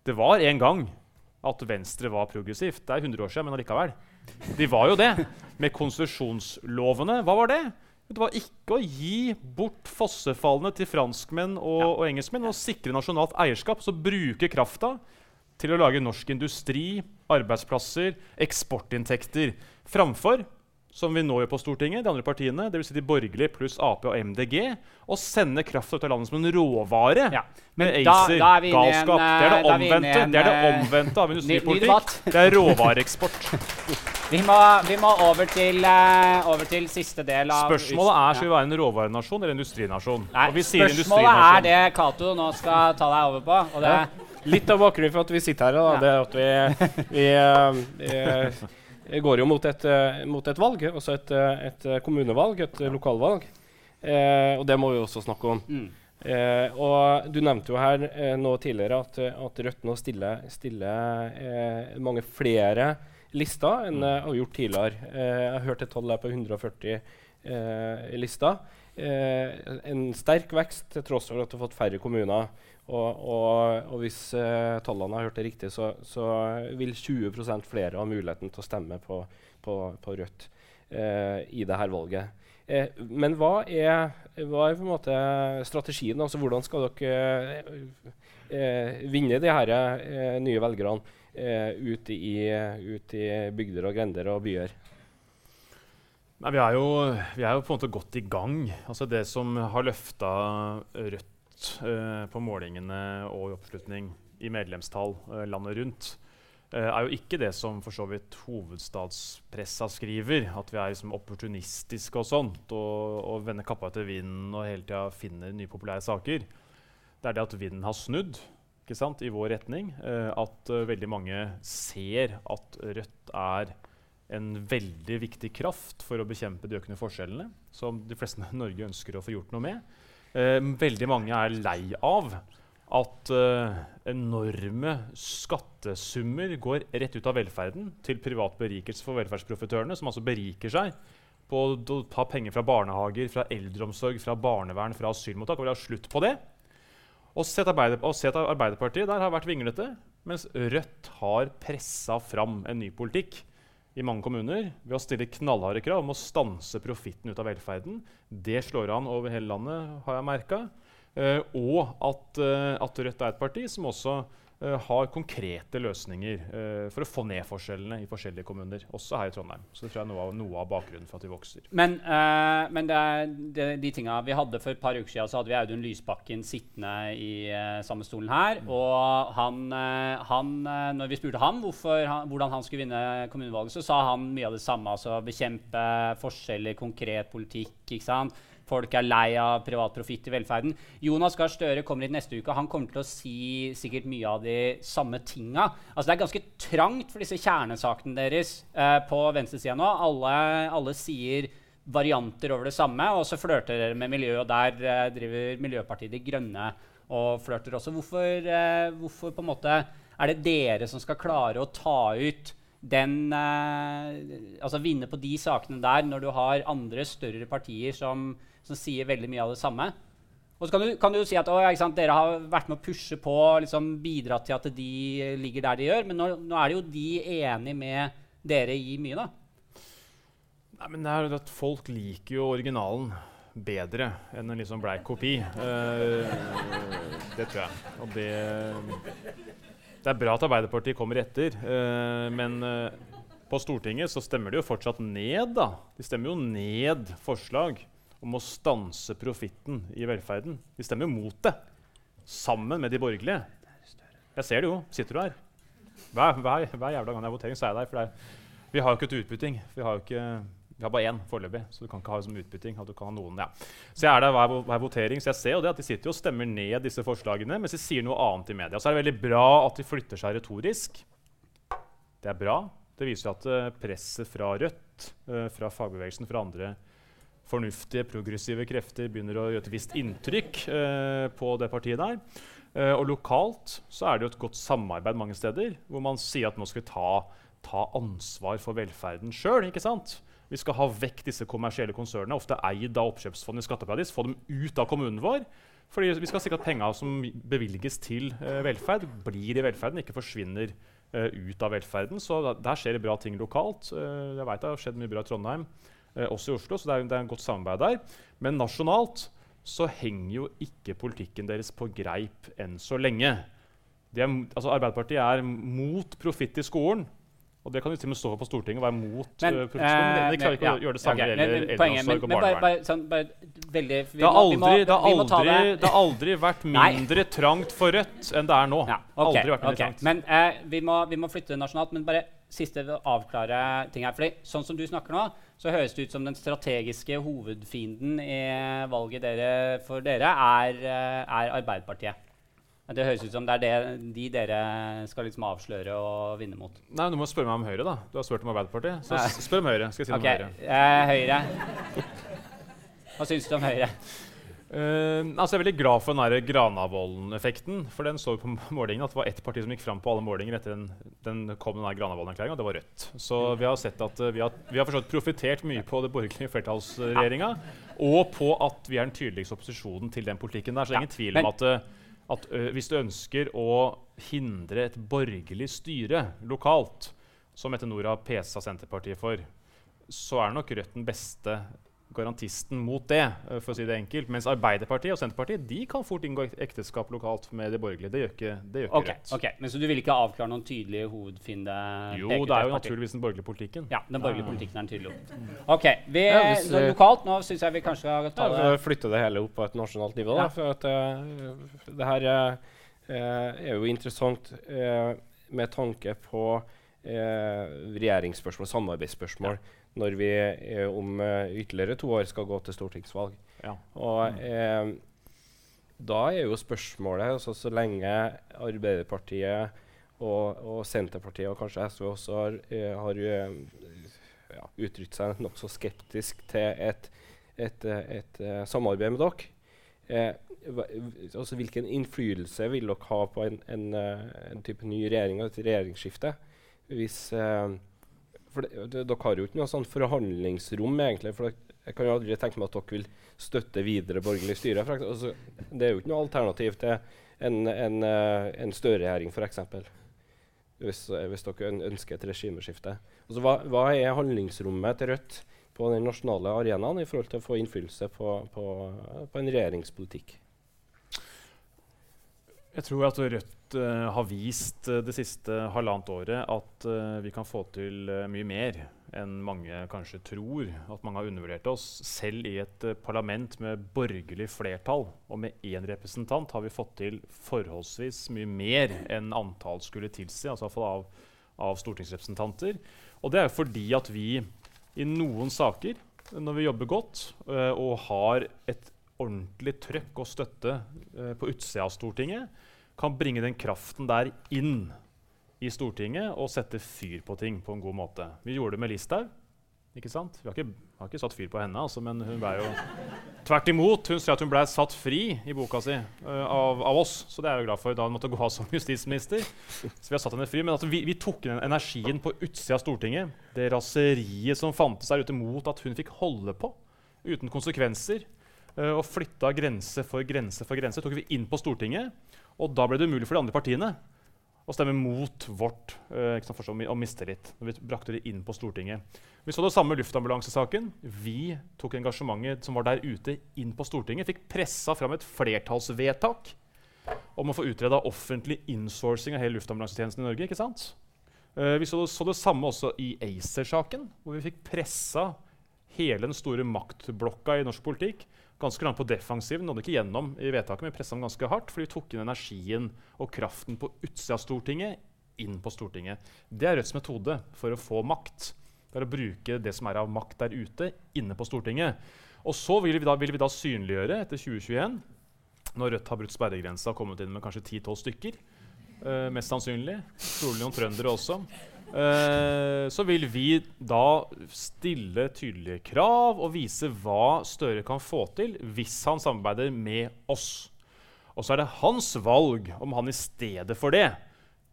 Det var en gang at Venstre var progressivt. Det er 100 år siden, men allikevel. De var jo det. Med konsesjonslovene, hva var det? Det var ikke å gi bort fossefallene til franskmenn og, ja. og engelskmenn og sikre nasjonalt eierskap. Så bruke krafta til å lage norsk industri, arbeidsplasser, eksportinntekter. Framfor som vi nå gjør på Stortinget, de andre partiene, dvs. Si de borgerlige pluss Ap og MDG, og sende kraft ut av landet som en råvare. Ja. Men med ACER, da, da galskap. En, det er det omvendte en, det er det eh, omvendte av industripolitikk. Det er råvareeksport. vi, må, vi må over, til, uh, over, til, siste del av Spørsmålet er skal vi være en råvarenasjon eller industrinasjon. Nei, spørsmålet er det Cato nå skal ta deg over på. Ja. Litt av bakgrunnen for at vi sitter her, da, ja. det er at vi, vi, vi, vi går jo mot et, eh, mot et valg, også et, eh, et, kommunevalg, et lokalvalg. Eh, og det må vi også snakke om. Mm. Eh, og Du nevnte jo her eh, nå tidligere at, at Rødt nå stiller, stiller eh, mange flere lister enn jeg har gjort tidligere. jeg har hørt et tall der på 140 lister. en sterk vekst til tross for at du har fått færre kommuner. Og, og, og hvis uh, tallene har hørt det riktig, så, så, vil 20% flere ha muligheten til å stemme på, på, på Rødt uh, i dette valget. Uh, men hva er, hva er, på en måte strategien? Altså, hvordan skal dere vinne de her nye velgerne ut i, ut, i, bygder og grender og byer? Nei, vi, er jo, vi er jo på en måte godt i gang. Altså Det som har løfta Rødt uh, på målingene og i oppslutning i medlemstall uh, landet rundt, uh, er jo ikke det som for så vidt hovedstadspressa skriver, at vi er liksom opportunistiske og sånt, og, og vender kappa etter vinden og hele tida finner nye populære saker. Det er det at vinden har snudd ikke sant, i vår retning. at veldig mange ser at Rødt er en veldig viktig kraft for å bekjempe de økende forskjellene, som de fleste i Norge ønsker å få gjort noe med. Eh, veldig mange er lei av at eh, enorme skattesummer går rett ut av velferden til privat berikelse for velferdsprofitørene, som altså beriker seg på å ta penger fra barnehager, fra eldreomsorg, fra barnevern, fra asylmottak. Og vil ha slutt på det. Og se at, Arbeiderpartiet der har vært vinglete, mens Rødt har pressa fram en ny politikk i mange kommuner ved å stille knallharde krav om å stanse profitten ut av velferden. Det slår an over hele landet, har jeg merka. Uh, og at, uh, at, Rødt er et parti som også har konkrete løsninger for å få ned forskjellene i forskjellige kommuner, også her i Trondheim. Så det tror jeg er noe av, noe av bakgrunnen for at vi vokser. Men, men det er det, de tinga vi hadde For et par uker siden så hadde vi Audun Lysbakken sittende i samme stolen her. Mm. Og han, han, når vi spurte ham han, hvordan han skulle vinne kommunevalget, så sa han mye av det samme. altså Bekjempe forskjeller, konkret politikk. ikke sant? Folk er lei av privat profitt i velferden. Jonas Gahr Støre kommer hit neste uke. Han kommer til å si sikkert mye av de samme tinga. Altså, det er ganske trangt for disse kjernesakene deres eh, på venstresida nå. Alle, alle, sier varianter over det samme, og så flørter dere med miljøet. Og der eh, driver Miljøpartiet De Grønne og flørter også. Hvorfor, eh, hvorfor på en måte er det dere som skal klare å ta ut den eh, Altså vinne på de sakene der, når du har andre større partier som som sier veldig mye av det samme. Og så kan du, kan du si at å, sant, dere har vært med å pushe på liksom bidratt til at de ligger der de gjør. Men nå, nå er det jo de enig med dere i mye, da. Nei, men det er jo at Folk liker jo originalen. bedre enn en liksom bleik kopi. Uh, det tror jeg. Og det, det er bra at Arbeiderpartiet kommer etter, uh, men uh, på Stortinget så stemmer de jo fortsatt ned. da. De stemmer jo ned forslag om å stanse profitten i velferden. De stemmer mot det, sammen med de borgerlige. Jeg ser det jo. Sitter du her? Hver, hver, hver jævla gang det er votering, så er jeg der. For er, vi har jo ikke et utbytting. Vi har ikke vi har bare én foreløpig, så du kan ikke ha det som utbytting. at du kan ha noen, ja. Så jeg er der hver, hver votering, så jeg ser jo det at de sitter og stemmer ned disse forslagene, mens de sier noe annet i media. Så er det veldig bra at de flytter seg retorisk. Det er bra. Det viser at uh, presset fra Rødt, uh, fra fagbevegelsen, fra andre fornuftige, progressive krefter begynner å gjøre et visst inntrykk eh, på det partiet der. og lokalt så er det jo et godt samarbeid mange steder, hvor man sier at nå skal vi ta, ta ansvar for velferden sjøl. Vi skal ha vekk disse kommersielle konsernene, ofte eid av oppkjøpsfond i skatteparadis. Få dem ut av kommunen vår. Fordi vi skal sikre at penga som bevilges til velferd, blir i velferden, ikke forsvinner uh, ut av velferden. Så da, der skjer det bra ting lokalt. Uh, jeg vet Det har skjedd mye bra i Trondheim, også i Oslo, så det er, det er en godt samarbeid der. Men nasjonalt så henger jo ikke politikken deres på greip enn så lenge. Er, altså Arbeiderpartiet er mot profitt i skolen. Og det kan de til og med stå på Stortinget og være mot men, uh, men de klarer ikke ja, å gjøre det samme okay, gjelder eldreomsorg og barnevern. det, har aldri, vært mindre trangt for Rødt enn det er nå. Ja, okay, aldri vært mindre okay. trangt. Men uh, vi, må, vi, må, flytte nasjonalt. Men bare siste avklare ting her. Fordi sånn som du snakker nå, så høres det ut som den strategiske hovedfienden i valget dere, for dere er, uh, er Arbeiderpartiet. Det høres ut som det er det, de dere skal liksom avsløre og vinne mot. Nei, Du må spørre meg om Høyre. da. Du har spurt om Arbeiderpartiet. Så spør om Høyre. skal jeg si okay. om Høyre. Eh, Høyre. Hva syns du om Høyre? Uh, altså jeg er veldig glad for den Granavolden-effekten. For den så vi på målingene at det var ett parti som gikk fram på alle målinger etter den, den kom den Granavolden-erklæringa, og det var Rødt. Så vi har sett at uh, vi har, vi har profitert mye på det borgerlige flertallsregjeringa, og på at vi er den tydeligste opposisjonen til den politikken der. Så det er ingen tvil om at uh, at uh, hvis du ønsker å hindre et borgerlig styre lokalt, som Etter har pesa Senterpartiet for, så er nok Rødt den beste garantisten mot det. Eh, for å si det enkelt. Mens Arbeiderpartiet og Senterpartiet de kan fort inngå ekteskap lokalt med de borgerlige. Det gjør ikke, det gjør ikke okay, Rødt. Okay. Men Så du vil ikke avklare noen tydelige hovedfiende? Jo, det er jo naturligvis den borgerlige politikken. Ja, den borgerlige politikken er den tydelig. Ok, vi, ja, hvis, nå, Lokalt nå syns jeg vi kanskje skal ta det ja, Flytte det hele opp på et nasjonalt nivå. Da, for at uh, det her uh, er jo interessant uh, med tanke på regjeringsspørsmål, samarbeidsspørsmål. Ja når vi eh, om eh, ytterligere to år skal gå til stortingsvalg. Ja. Og eh, da er jo spørsmålet altså, Så lenge Arbeiderpartiet og, og, Senterpartiet og kanskje SV også har, eh, har eh, ja, uttrykt seg nokså skeptisk til et, et, et, et samarbeid med dere. Eh, altså, hvilken innflytelse vil dere ha på en, en, en type ny regjering og et regjeringsskifte hvis eh, for Dere har jo ikke noe sånn forhandlingsrom, egentlig. for Jeg kan jo aldri tenke meg at dere vil støtte videre borgerlig styre. Altså, det er jo ikke noe alternativ til en, en, uh, en Støre-regjering, f.eks. Hvis, hvis dere ønsker et regimeskifte. Altså, hva, hva, er handlingsrommet til Rødt på den nasjonale arenaen i forhold til å få innflytelse på, på, på en regjeringspolitikk? Jeg tror at Rødt uh, har vist uh, det siste halvannet året at uh, vi kan få til mye mer enn mange kanskje tror. At mange har undervurdert oss. Selv i et parlament med borgerlig flertall og med én representant har vi fått til forholdsvis mye mer enn antall skulle tilsi, altså av, av stortingsrepresentanter. Og det er fordi at vi i noen saker, når vi jobber godt og har et ordentlig trøkk og støtte på utsida av Stortinget, kan bringe den kraften der inn i Stortinget og sette fyr på ting på en god måte. Vi gjorde det med Listhaug. Ikke sant? Vi har ikke, har ikke, satt fyr på henne, altså, men hun ble jo Tvert imot. Hun sier at hun ble satt fri i boka si uh, av, av, oss. Så det er jeg jo glad for da hun måtte gå av som justisminister. Så vi har satt henne fri. Men altså, vi, vi, tok den energien på utsida av Stortinget, det raseriet som fantes der ute mot at hun fikk holde på uten konsekvenser, og flytta grense for grense for grense, tok vi inn på Stortinget. Og da ble det umulig for de andre partiene å stemme mot vårt uh, forslag om mistillit. når vi brakte det inn på Stortinget. Vi så det samme med luftambulansesaken. Vi tok engasjementet som var der ute, inn på Stortinget. Fikk pressa fram et flertallsvedtak om å få utreda offentlig insourcing av hele luftambulansetjenesten i Norge. ikke sant? Uh, vi så det, så det, samme også i ACER-saken, hvor vi fikk pressa hele den store maktblokka i norsk politikk ganske langt på defensiven. Nådde ikke gjennom i vedtaket, men pressa dem ganske hardt. fordi vi tok inn energien og kraften på utsida av Stortinget inn på Stortinget. Det er Rødts metode for å få makt. Det er å bruke det som er av makt der ute, inne på Stortinget. Og så vil vi da, vil vi da synliggjøre etter 2021, når Rødt har brutt sperregrensa og kommet inn med kanskje 10-12 stykker, uh, mest sannsynlig, trolig noen trøndere også, så vil vi da stille tydelige krav og vise hva Støre kan få til hvis han samarbeider med oss. Og så er det hans valg om han i stedet for det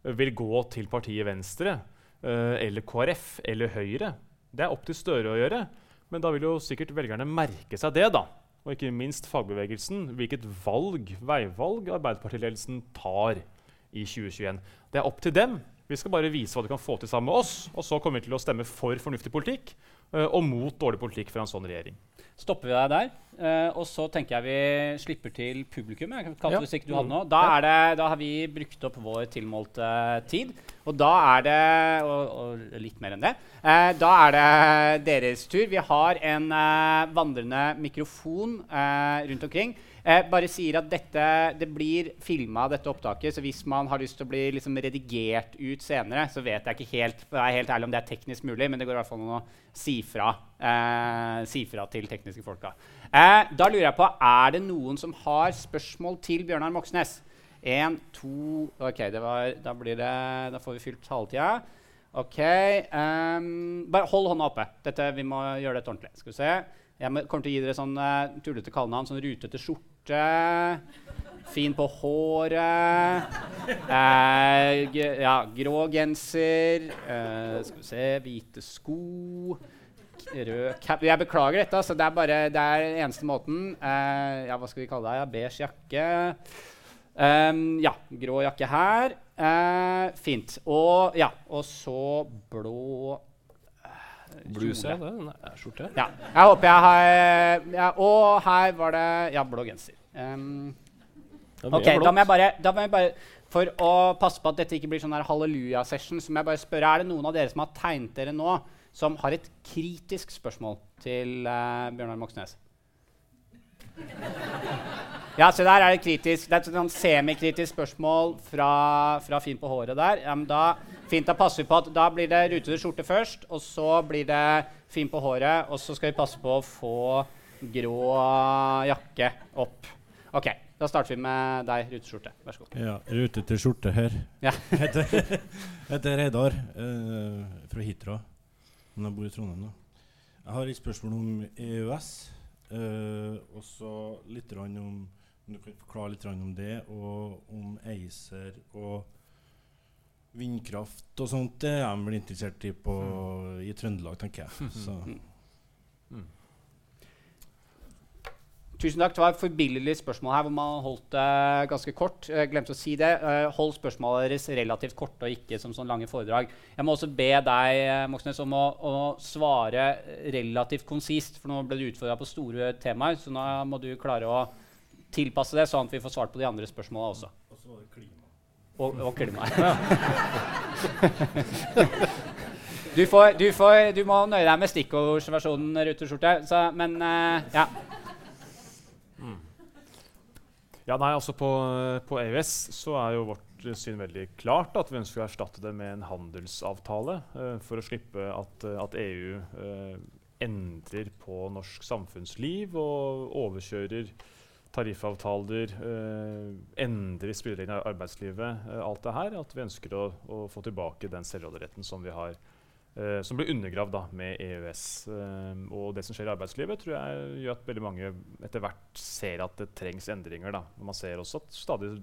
vil gå til partiet Venstre uh, eller KrF eller Høyre. Det er opp til Støre å gjøre, men da vil jo sikkert velgerne merke seg det. da. Og ikke minst fagbevegelsen, hvilket valg, veivalg Arbeiderpartiledelsen tar i 2021. Det er opp til dem vi skal bare vise hva du kan få til sammen med oss, og så kommer vi til å stemme for fornuftig politikk uh, og mot dårlig politikk fra en sånn regjering. Stopper vi deg der, uh, og så tenker jeg vi slipper til publikum. Jeg ja. hvis ikke du hadde noe. Da, det, da, har vi brukt opp vår tilmålte tid. Og da er det og, og litt mer enn det. Uh, da er det deres tur. Vi har en vandrende mikrofon rundt omkring. Jeg bare sier at dette, det blir filma, dette opptaket. Så hvis man har lyst til å bli liksom redigert ut senere, så vet jeg ikke helt, for jeg er helt ærlig om det er teknisk mulig, men det går i hvert fall an å si fra, eh, si fra til tekniske folka. Eh, da lurer jeg på, er det noen som har spørsmål til Bjørnar Moxnes? Én, to OK, var, da, det, da, får vi fylt taletida. OK. Um, bare hold hånda oppe. Dette, vi må gjøre dette ordentlig. Skal vi se. Jeg kommer til å gi dere sånn uh, tullete kallenavn. Sånn rutete skjorte skjorte. Fin på håret. Eh, ja, grå genser. Eh, skal vi se Hvite sko. Rød cap Jeg beklager dette. Altså, det er bare det er eneste måten. Eh, ja, hva skal vi kalle? Ja, beige jakke. Um, ja, grå jakke her. Uh, fint. Og ja, og så blå Bluse? Skjorte? Ja. Jeg håper jeg har ja, Og her var det ja, blå genser. Um, ok, da må, jeg bare, da må jeg bare For å passe på at dette ikke blir sånn halleluja-session, så må jeg bare spørre Er det noen av dere som har tegnet dere nå, som har et kritisk spørsmål til uh, Bjørnar Moxnes? Ja, se der er det kritisk. Det er et sånn semikritisk spørsmål fra, fra Fin på håret der. Ja, men da Fint, da passer vi på at da blir det rutete skjorte først, og så blir det fin på håret, og så skal vi passe på å få grå jakke opp. OK. Da starter vi med deg, ruteskjorte. Vær så god. Ja, rutete skjorte her. Ja. heter, heter Reidar uh, fra Hitra. Men jeg bor i Trondheim nå. Jeg har et spørsmål om EØS. Uh, eh, og så litt om Om du kan forklare litt om det, og om ACER og vindkraft og sånt det er de vel interessert i på, mm. i Trøndelag, tenker jeg. Så. Mm. mm. Tusen takk. Det var et forbilledlig spørsmål her hvor man holdt det uh, ganske kort. Jeg glemte å si det. Uh, hold spørsmålet deres relativt korte og ikke som sånn lange foredrag. Jeg må også be deg uh, Moxnes, om å, å, svare relativt konsist. For nå ble du utfordra på store temaer, så nå må du klare å tilpasse det, sånn at vi får svart på de andre spørsmåla også. Og så var det klima. Og, og klima. du, får, du, får, du, må nøye deg med stikkordsversjonen, ruteskjorte. Så, men uh, ja. Mm. Ja, nei, altså på, på EØS så er jo vårt syn veldig klart at vi ønsker å erstatte det med en handelsavtale uh, for å slippe at, at EU uh, eh, endrer på norsk samfunnsliv og overkjører tariffavtaler, eh, endre spillereglene i arbeidslivet. Eh, alt det her. At vi ønsker å, å få tilbake den selvråderetten som vi har. Eh, som blir undergravd da, med EØS. Eh, og det som skjer i arbeidslivet, tror jeg gjør at veldig mange etter hvert ser at det trengs endringer. Da. man ser også at stadig,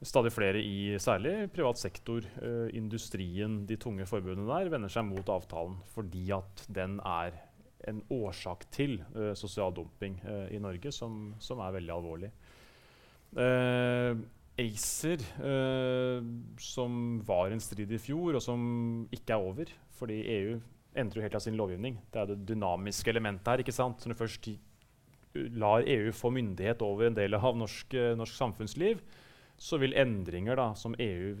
stadig flere i særlig privat sektor, eh, industrien, de tunge forbundene der, vender seg mot avtalen fordi at den er en årsak til uh, sosial dumping uh, i Norge som, som, er veldig alvorlig. Uh, ACER, som var en strid i fjor, og som ikke er over. Fordi EU endrer jo helt av sin lovgivning. Det er det dynamiske elementet her. ikke sant? Når du først lar EU få myndighet over en del av norsk, norsk samfunnsliv, så vil endringer da, som EU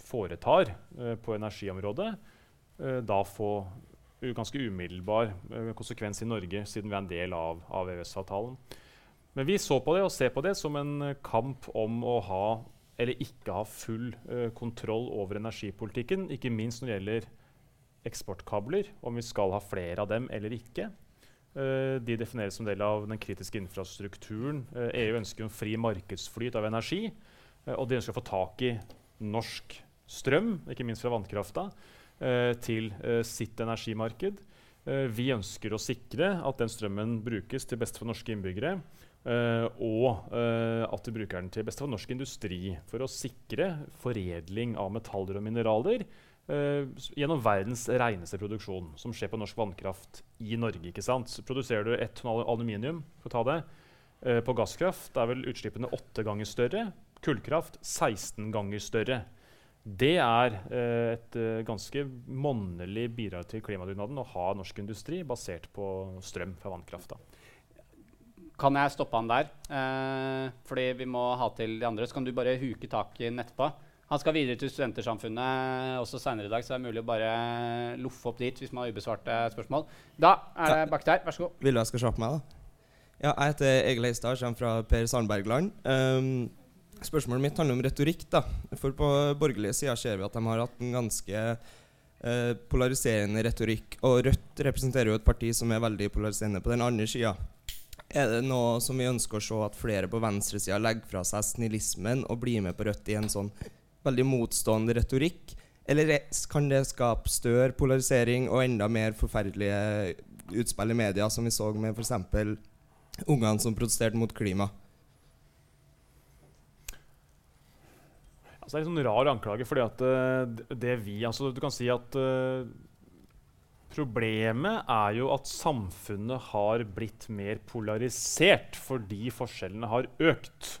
foretar uh, på energiområdet, da få ganske umiddelbar konsekvens i Norge, siden vi er en del av, av EØS-avtalen. Men vi så på det og ser på det som en eh, kamp om å ha eller ikke ha full uh, kontroll over energipolitikken, ikke minst når det gjelder eksportkabler, om vi skal ha flere av dem eller ikke. Uh, de defineres som del av den kritiske infrastrukturen. Uh, EU ønsker en fri markedsflyt av energi, og de ønsker å få tak i norsk strøm, ikke minst fra vannkrafta, til sitt energimarked. vi ønsker å sikre at den strømmen brukes til beste for norske innbyggere. Uh, og uh, at vi bruker den til beste for norsk industri for å sikre foredling av metaller og mineraler uh, gjennom verdens reneste produksjon, som skjer på norsk vannkraft i Norge. ikke sant? Så produserer du ett tonn aluminium for å ta det, på gasskraft er vel utslippene åtte ganger større. Kullkraft 16 ganger større. Det er et ganske monnerlig bidrag til klimadugnaden å ha norsk industri basert på strøm fra vannkrafta. Kan jeg stoppe han der? Eh, fordi vi må ha til de andre. Så kan du bare huke tak i den etterpå. Han skal videre til Studentersamfunnet også senere i dag, så det er mulig å bare loffe opp dit hvis man har ubesvarte spørsmål. Da er det bak der. Vær så god. Vil du jeg skal se på meg, da? Ja, jeg heter Egil Heistad, kommer fra Per Sandbergland. Um, spørsmålet mitt handler om retorikk. da. For på borgerlige sider ser vi at de har hatt en ganske eh, polariserende retorikk. Og Rødt representerer jo et parti som er veldig polariserende på den andre sida. Er det noe som vi ønsker å se at flere på venstresida legger fra seg snillismen og blir med på Rødt i en sånn veldig motstående retorikk? Eller kan det skape større polarisering og enda mer forferdelige utspill i media, som vi så med f.eks. ungene som protesterte mot klima? Det er en sånn rar anklage, fordi at uh, det vi altså, Du kan si at uh, Problemet er jo at samfunnet har blitt mer polarisert fordi forskjellene har økt.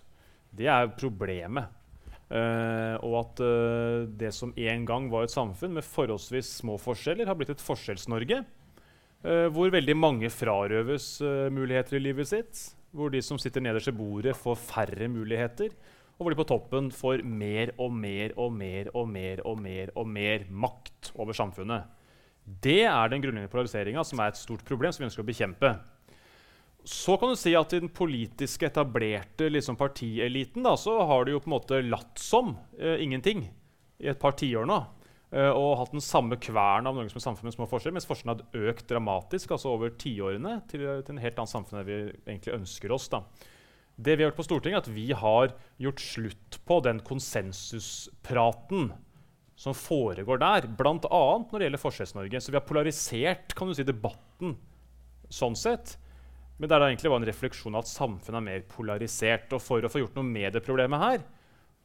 Det er problemet. Uh, og at uh, det som en gang var et samfunn med forholdsvis små forskjeller, har blitt et Forskjells-Norge. Uh, hvor veldig mange frarøves muligheter i livet sitt. Hvor de som sitter nederst ved bordet, får færre muligheter. Og hvor de på toppen får mer og mer og mer og mer og mer og mer makt over samfunnet. Det er den grunnleggende polariseringa som er et stort problem som vi ønsker å bekjempe. Så kan du si at i den politiske, etablerte liksom, partieliten da, så har de jo på en måte latt som eh, ingenting i et par tiår nå. Eh, og hatt den samme kvern av Norge som et samfunn med små forskjeller, mens forskjellene hadde økt dramatisk altså over tiårene til, til en helt annet samfunn enn vi egentlig ønsker oss. da. Det vi har gjort på Stortinget, er at vi har gjort slutt på den konsensuspraten som foregår der, bl.a. når det gjelder Forskjells-Norge. Så vi har polarisert kan du si, debatten sånn sett. Men det er da egentlig bare en refleksjon av at samfunnet er mer polarisert. Og for å få gjort noe med det problemet her,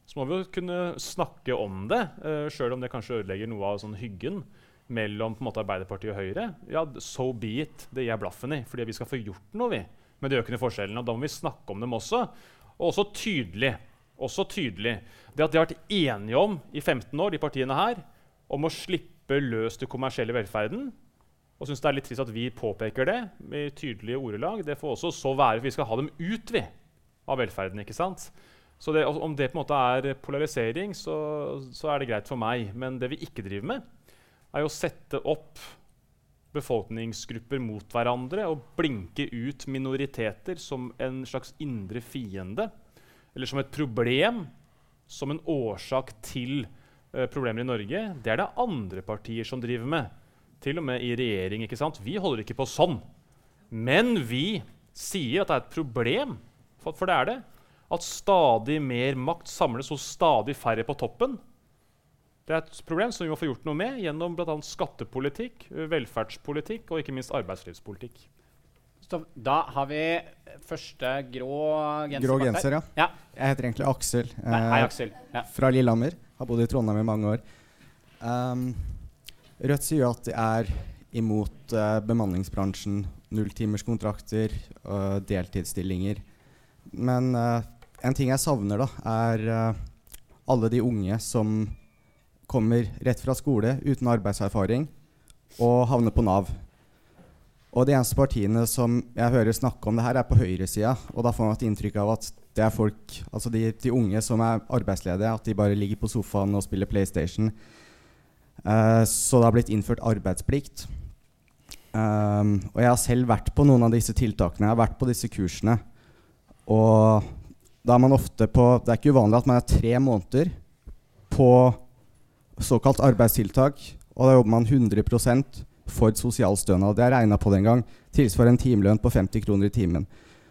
så må vi jo kunne snakke om det, uh, eh, sjøl om det kanskje ødelegger noe av sånn hyggen mellom på en måte, Arbeiderpartiet og Høyre. Ja, so be it. Det gir jeg blaffen i. Fordi vi skal få gjort noe vi, med de økende forskjellene. Og da må vi snakke om dem også. Og også tydelig også tydelig. Det at de har vært enige om i 15 år, de partiene her, om å slippe løs den kommersielle velferden, og syns det er litt trist at vi påpeker det med tydelige ordelag, det får også så være. Vi skal ha dem ut vi, av velferden. ikke sant? Så det, Om det på en måte er polarisering, så, så, er det greit for meg. Men det vi ikke driver med, er jo å sette opp befolkningsgrupper mot hverandre og blinke ut minoriteter som en slags indre fiende eller som et problem, som en årsak til uh, problemer i Norge, det er det andre partier som driver med. Til og med i regjering. ikke sant? Vi holder ikke på sånn. Men vi sier at det er et problem, for, for det er det, at stadig mer makt samles hos stadig færre på toppen. Det er et problem som vi må få gjort noe med gjennom bl.a. skattepolitikk, velferdspolitikk og ikke minst arbeidslivspolitikk. Så da har vi første grå genser. Grå genser, ja. ja. Jeg heter egentlig Aksel. Nei, hei, Aksel. Ja. Fra Lillehammer. Har bodd i Trondheim i mange år. Um, Rødt sier jo at de er imot uh, bemanningsbransjen, nulltimerskontrakter og deltidsstillinger. Men uh, en ting jeg savner, da, er uh, alle de unge som kommer rett fra skole uten arbeidserfaring og havner på Nav. Og de eneste partiene som jeg hører snakke om det her, er på høyresida. Og da får man et inntrykk av at det er folk, altså de, de, unge som er arbeidsledige, at de bare ligger på sofaen og spiller PlayStation. Uh, så det har blitt innført arbeidsplikt. Um, og jeg har selv vært på noen av disse tiltakene. Jeg har vært på disse kursene. Og da er man ofte på Det er ikke uvanlig at man er tre måneder på såkalt arbeidstiltak, og da jobber man 100 for sosialstønad. Det er regna på den gang. Tilsvarer en timelønn på 50 kroner i timen.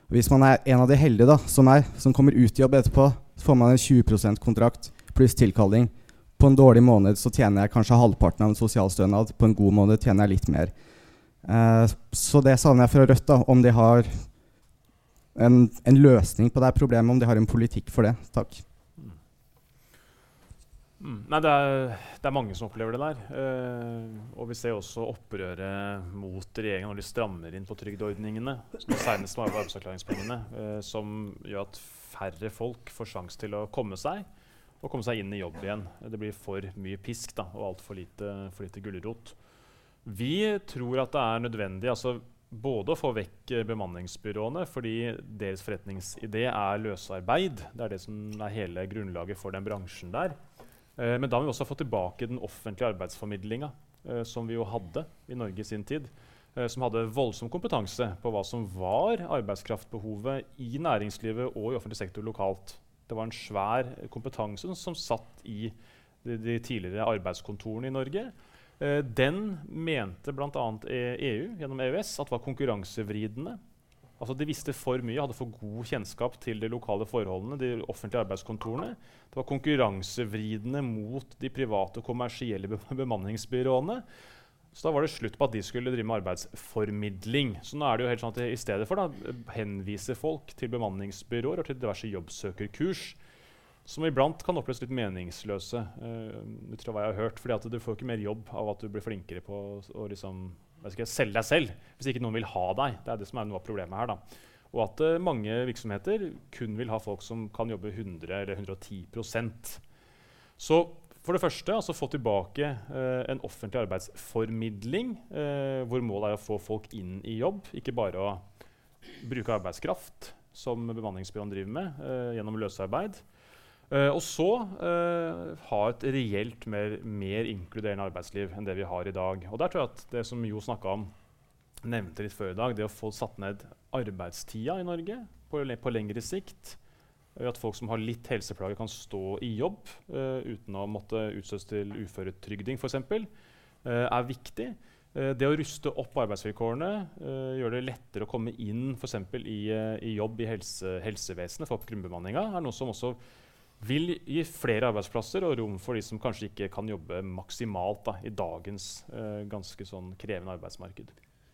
Hvis man er en av de heldige da, som, er, som kommer ut i jobb etterpå, så får man en 20% kontrakt pluss tilkalling. På en dårlig måned så tjener jeg kanskje halvparten av en sosialstønad. På en god måned tjener jeg litt mer. Uh, så det savner jeg fra Rødt, da, om de har en, en, løsning på det problemet, om de har en politikk for det. Takk. Mm. Nei, det er, det er, mange som opplever det der. Uh, og vi ser også opprøret mot regjeringen når de strammer inn på trygdeordningene. Senest med arbeidsavklaringspengene, uh, som gjør at færre folk får sjanse til å komme seg og komme seg inn i jobb igjen. Det blir for mye pisk da, og altfor lite, for lite gulrot. Vi tror at det er nødvendig altså, både å få vekk bemanningsbyråene, fordi deres forretningsidé er løsarbeid. Det er det som er hele grunnlaget for den bransjen der. Eh, men da må vi også få tilbake den offentlige arbeidsformidlinga, eh, som vi jo hadde i Norge i sin tid. Eh, som hadde voldsom kompetanse på hva som var arbeidskraftbehovet i næringslivet og i offentlig sektor lokalt. Det var en svær kompetanse som, satt i de, de, tidligere arbeidskontorene i Norge. Den mente bl.a. EU gjennom EØS at var konkurransevridende Altså De visste for mye, hadde for god kjennskap til de lokale forholdene. de offentlige arbeidskontorene. Det var konkurransevridende mot de private kommersielle bemanningsbyråene. Så da var det slutt på at de skulle drive med arbeidsformidling. Så nå er det jo helt sånn at I stedet for da henvise folk til bemanningsbyråer og til diverse jobbsøkerkurs, som iblant kan oppleves litt meningsløse, uh, ut fra hva jeg har hørt. fordi at du får ikke mer jobb av at du blir flinkere på å liksom, ikke, selge deg selv hvis ikke noen vil ha deg. Det er det som er noe av problemet her. da. Og at uh, mange virksomheter kun vil ha folk som kan jobbe 100 eller 110% Så for det første altså få tilbake uh, en offentlig arbeidsformidling, uh, hvor målet er å få folk inn i jobb, ikke bare å bruke arbeidskraft, som bemanningsbyråene driver med, gjennom løsarbeid. Uh, og så uh, ha et reelt mer, mer, inkluderende arbeidsliv enn det vi har i dag. Og der tror jeg at det som Jo snakka om, nevnte litt før i dag, det å få satt ned arbeidstida i Norge på, på lengre sikt, at folk som har litt helseplager, kan stå i jobb uh, uten å måtte utstøtes til uføretrygding f.eks., uh, er viktig. Uh, det å ruste opp arbeidsvilkårene, gjøre det lettere å komme inn f.eks. I, i jobb i helse, helsevesenet, få opp grunnbemanninga, er noe som også vil gi flere arbeidsplasser og rom for de som kanskje ikke kan jobbe maksimalt da, i dagens uh, ganske sånn krevende arbeidsmarked.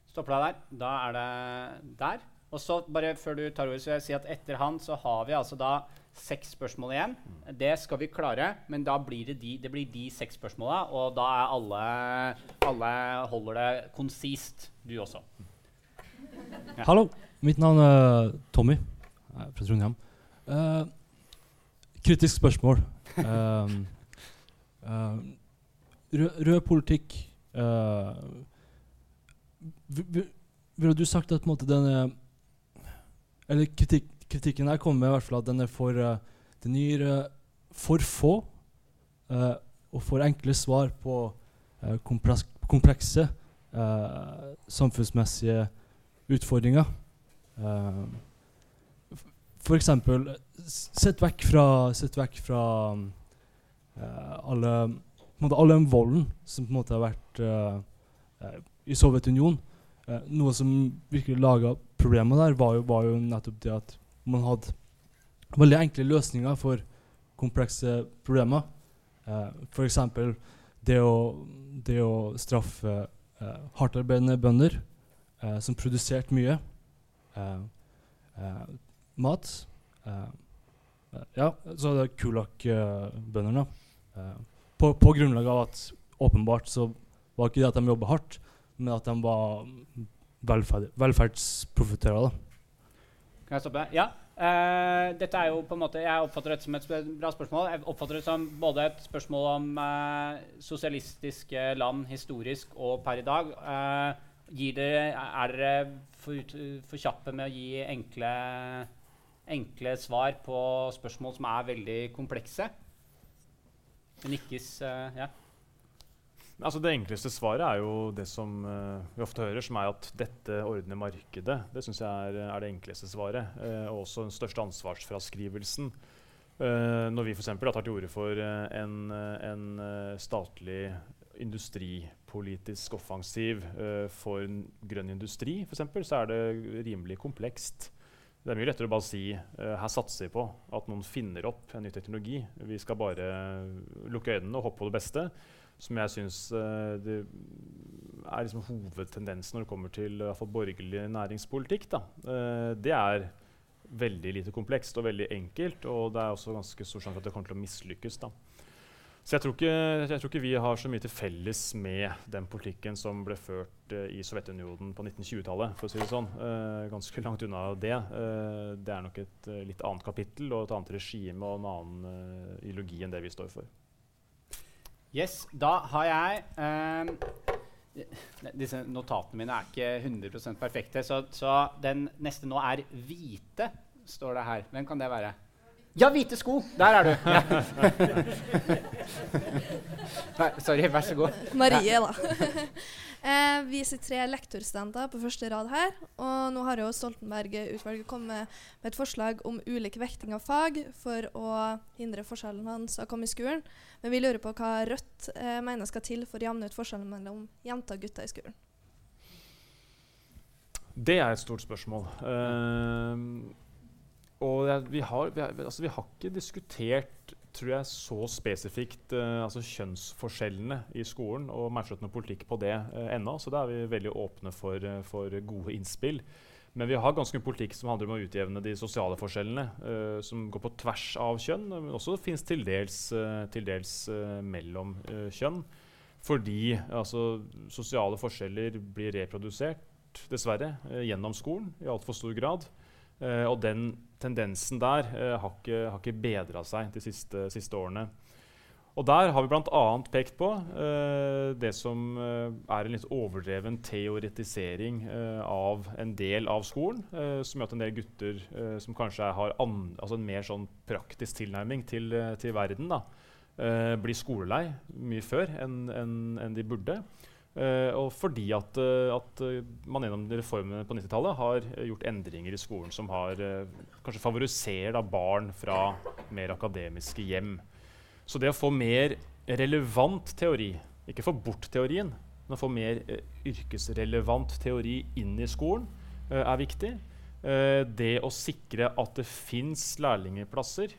Stopper deg der. Da er det der. Og så bare før du tar ordet, så vil jeg si at etter han så har vi altså da seks spørsmål igjen. Mm. Det skal vi klare, men da blir det de, det blir de seks spørsmåla, og da er alle, alle holder det konsist. Du også. Ja. Hallo. Mitt navn er Tommy. Jeg er fra Trondheim. Uh, kritisk spørsmål. Um, uh, rød, rød, politikk uh, Ville du sagt at måte, denne Eller kritikk, kritikken her kommer med i hvert fall at den er for uh, Den gir for få og for enkle svar på komplekse samfunnsmessige utfordringer. Uh, for eksempel Sett vekk fra, sett vekk fra uh, alle, all den volden som på en måte har vært uh, uh, i Sovjetunionen. noe som virkelig laga problemer der, var jo, var jo, nettopp det at man hadde veldig enkle løsninger for komplekse problemer. Uh, F.eks. Det, det å straffe uh, hardtarbeidende bønder som produserte mye. Mat. Uh, ja, så er det Kulak-bøndene. Uh, på, på, grunnlag av at åpenbart så var ikke det at de jobba hardt, men at de var velferd, velferdsprofitører. Kan jeg stoppe? Ja? Uh, dette er jo på en måte, Jeg oppfatter dette som et bra spørsmål. Jeg oppfatter det som både et spørsmål om uh, sosialistiske land historisk og per i dag. Uh, dere, er dere for, for, kjappe med å gi enkle, enkle, svar på spørsmål som er veldig komplekse? Det nikkes ja. Altså det enkleste svaret er jo det som uh, vi ofte hører, som er at dette ordner markedet. Det syns jeg er, er, det enkleste svaret. Uh, og også den største ansvarsfraskrivelsen. Uh, når vi f.eks. tar til orde for en, en statlig industripolitisk offensiv for grønn industri, eksempel, så er det rimelig komplekst. Det er mye lettere å bare si her satser vi på at noen finner opp en ny teknologi. Vi skal bare lukke øynene og hoppe på det beste som jeg syns uh, er liksom hovedtendensen når det kommer til borgerlig næringspolitikk. Uh, det er veldig lite komplekst og veldig enkelt, og det er også ganske stor sjanse for at det kommer til å mislykkes. Da. Så jeg tror, ikke, jeg tror, ikke, vi har så mye til felles med den politikken som ble ført uh, i Sovjetunionen på 1920-tallet. for å si det sånn. Uh, ganske langt unna det. Uh, det er nok et litt annet kapittel og et annet regime og en annen ideologi enn det vi står for. Yes, da har jeg Disse notatene mine er ikke 100% perfekte, så, så, den neste nå er hvite, står det her. Hvem kan det være? Ja, hvite sko! Der er du. Nei, Sorry, vær så god. Marie, da. Eh, vi sitter tre lektorstudenter på første rad her. Og nå har jo Stoltenberg-utvalget kommet med et forslag om ulik vekting av fag for å hindre forskjellen hans å komme i skolen. Men vi lurer på hva Rødt eh, mener skal til for å jevne ut forskjellen mellom jenter og gutter i skolen. Det er et stort spørsmål. Uh, og vi, har, vi, har, altså vi har ikke diskutert tror jeg, så spesifikt uh, altså kjønnsforskjellene i skolen og matchet noe politikk på det uh, ennå. Så da er vi veldig åpne for, uh, for, gode innspill. Men vi har ganske mye politikk som handler om å utjevne de sosiale forskjellene, som går på tvers av kjønn, men også fins til dels, til dels mellom kjønn. Fordi altså, sosiale forskjeller blir reprodusert, dessverre, gjennom skolen i altfor stor grad. Uh, og den tendensen der uh, har ikke, har ikke bedra seg de siste, siste, årene. Og der har vi bl.a. pekt på uh, det som er en litt overdreven teoretisering av en del av skolen, som gjør at en del gutter som kanskje har altså en mer sånn praktisk tilnærming til, til verden, da, blir skolelei mye før enn en, en de burde. Uh, og fordi at, uh, at uh, man gjennom reformene på 90-tallet har gjort endringer i skolen som har kanskje favoriserer da, barn fra mer akademiske hjem. Så det å få mer relevant teori, ikke få bort teorien, men å få mer yrkesrelevant teori inn i skolen, er viktig. det å sikre at det fins lærlingplasser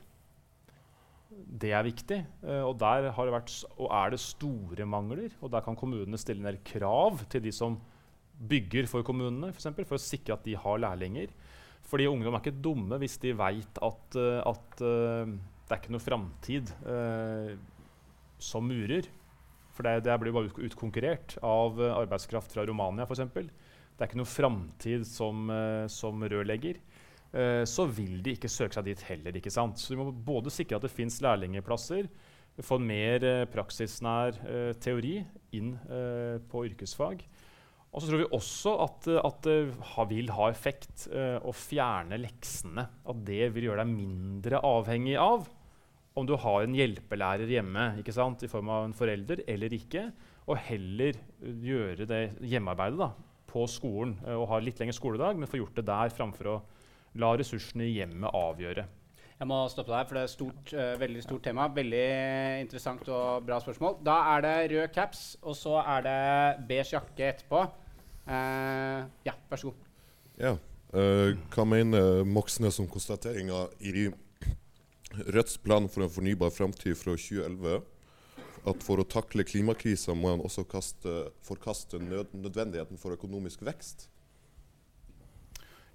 det er viktig. Uh, og der har det vært, og er det store mangler. Og der kan kommunene stille ned krav til de som bygger for kommunene, for, eksempel, for å sikre at de har lærlinger. Fordi ungdom er ikke dumme hvis de veit at, uh, at uh, det er ikke noe framtid som murer. For det, det blir bare utkonkurrert av arbeidskraft fra Romania, f.eks. Det er ikke noe framtid som, som rørlegger. Eh, så vil de ikke søke seg dit heller. ikke sant? Så vi må både sikre at det fins lærlingplasser, få mer eh, praksisnær eh, teori inn på yrkesfag. Og så tror vi også at, at det vil ha effekt å fjerne leksene. At det vil gjøre deg mindre avhengig av om du har en hjelpelærer hjemme ikke sant, i form av en forelder eller ikke, og heller gjøre det hjemmearbeidet da, på skolen og ha litt lengre skoledag, men få gjort det der framfor å La ressursene i hjemmet avgjøre. Jeg må stoppe deg, for det er et stort, uh, veldig stort tema. Veldig interessant og bra spørsmål. Da er det rød caps, og så er det beige jakke etterpå. Uh, ja, vær så god. Ja. Uh, hva mener Moxnes om konstateringa i Rødts plan for en fornybar framtid fra 2011? At for å takle klimakrisa må han også kaste, forkaste nød, nødvendigheten for økonomisk vekst?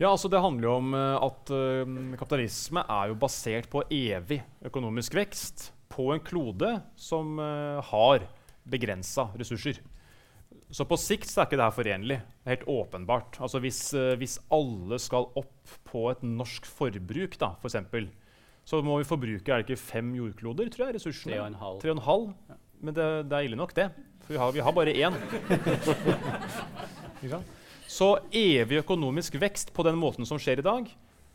Ja, altså Det handler jo om uh, at uh, kapitalisme er jo basert på evig økonomisk vekst på en klode som uh, har begrensa ressurser. Så på sikt så er ikke det her forenlig. Helt åpenbart. Altså hvis, hvis, alle skal opp på et norsk forbruk, da, for eksempel, så må vi forbruke er det ikke fem jordkloder, tror jeg, ressursene? Tre og en halv. Tre og en halv. Ja. Men det, det, er ille nok, det. For vi har, vi har bare én. så evig økonomisk vekst på den måten som skjer i dag,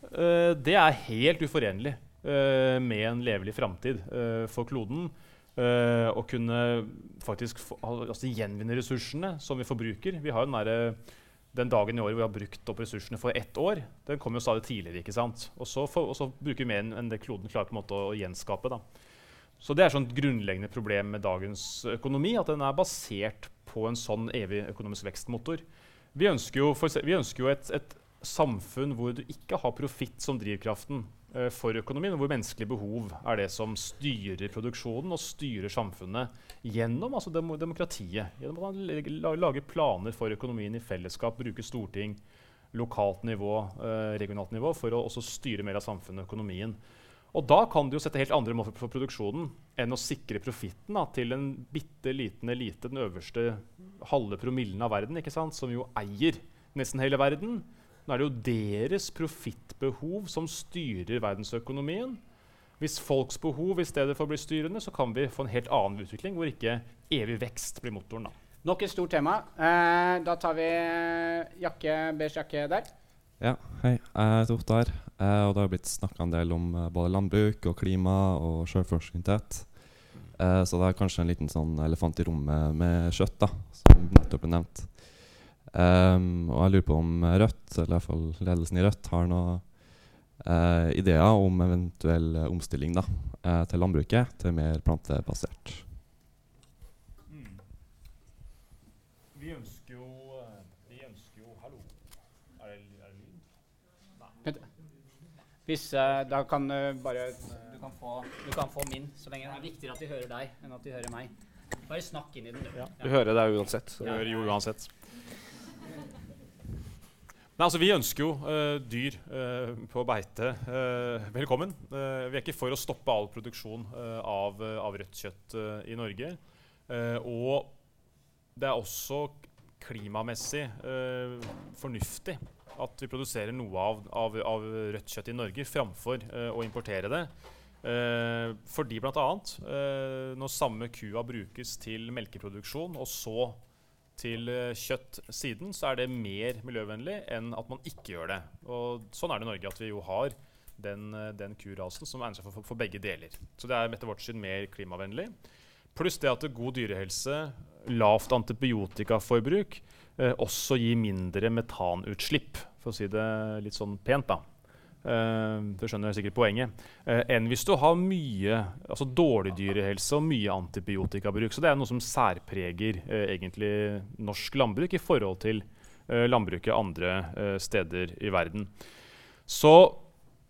uh, det er helt uforenlig uh, med en levelig framtid for kloden. Uh, og kunne faktisk altså gjenvinne ressursene som vi forbruker. Vi har den, der, den dagen i året hvor vi har brukt opp ressursene for ett år. Den kommer jo stadig tidligere. ikke sant? Og så, for, og så bruker vi mer enn det kloden klarer på en måte å, å gjenskape. da. Så det er sånn grunnleggende problem med dagens økonomi, at den er basert på en sånn evig økonomisk vekstmotor. Vi ønsker jo, for, vi ønsker jo et, et samfunn hvor du ikke har profitt som drivkraften. Eh, for økonomien, hvor menneskelige behov er det som styrer produksjonen og styrer samfunnet gjennom altså dem demokratiet. Gjennom man lager planer for økonomien i fellesskap, bruker storting, lokalt nivå, eh, regionalt nivå, for å også styre mer av samfunnet og økonomien. Og da kan du jo sette helt andre mål for, produksjonen enn å sikre profitten til en bitte liten elite, den øverste halve promillen av verden, ikke sant, som jo eier nesten hele verden nå er det jo deres profittbehov som styrer verdensøkonomien. Hvis folks behov i stedet for å bli styrende, så kan vi få en helt annen utvikling, hvor ikke evig vekst blir motoren. da. Nok et stort tema. Eh, da tar vi jakke, beige jakke der. Ja, hei. Jeg heter Ottar. Eh, og det har blitt snakka en del om eh, både landbruk og klima og sjølforsynthet. Eh, så det er kanskje en liten sånn elefant i rommet med kjøtt, da, som nettopp ble nevnt. Um, og jeg lurer på om Rødt, eller i hvert fall ledelsen i Rødt, har noen uh, ideer om eventuell omstilling da, til landbruket til mer plantebasert. Mm. Vi ønsker jo eh, Vi ønsker jo Hallo? Er det, er det lyd? Nei. Hvis uh, Da kan du bare du kan, få, du kan, få, min, så lenge det er viktigere at de hører deg enn at de hører meg. Bare snakk inn i den. Du, ja. du hører deg uansett. Så. Ja. Jo, uansett. Nei, altså Vi ønsker jo uh, dyr uh, på beite uh, velkommen. vi er ikke for å stoppe all produksjon av, av, rødt kjøtt i Norge. og det er også klimamessig fornuftig at vi produserer noe av, av, av rødt kjøtt i Norge framfor å importere det. fordi bl.a. Uh, når samme kua brukes til melkeproduksjon, og så til uh, kjøtt siden, så er det mer miljøvennlig enn at man ikke gjør det. Og sånn er det i Norge, at vi jo har den, eh, den kurasen som egner seg for, for, begge deler. Så det er etter vårt syn mer klimavennlig. Pluss det at god dyrehelse, lavt antibiotikaforbruk, eh, også gi mindre metanutslipp, for å si det litt sånn pent. da. Uh, du skjønner sikkert poenget. Uh, enn hvis du har mye altså dårlig dyrehelse og mye antibiotikabruk. Så det er noe som særpreger uh, egentlig norsk landbruk i forhold til landbruket andre steder i verden. Så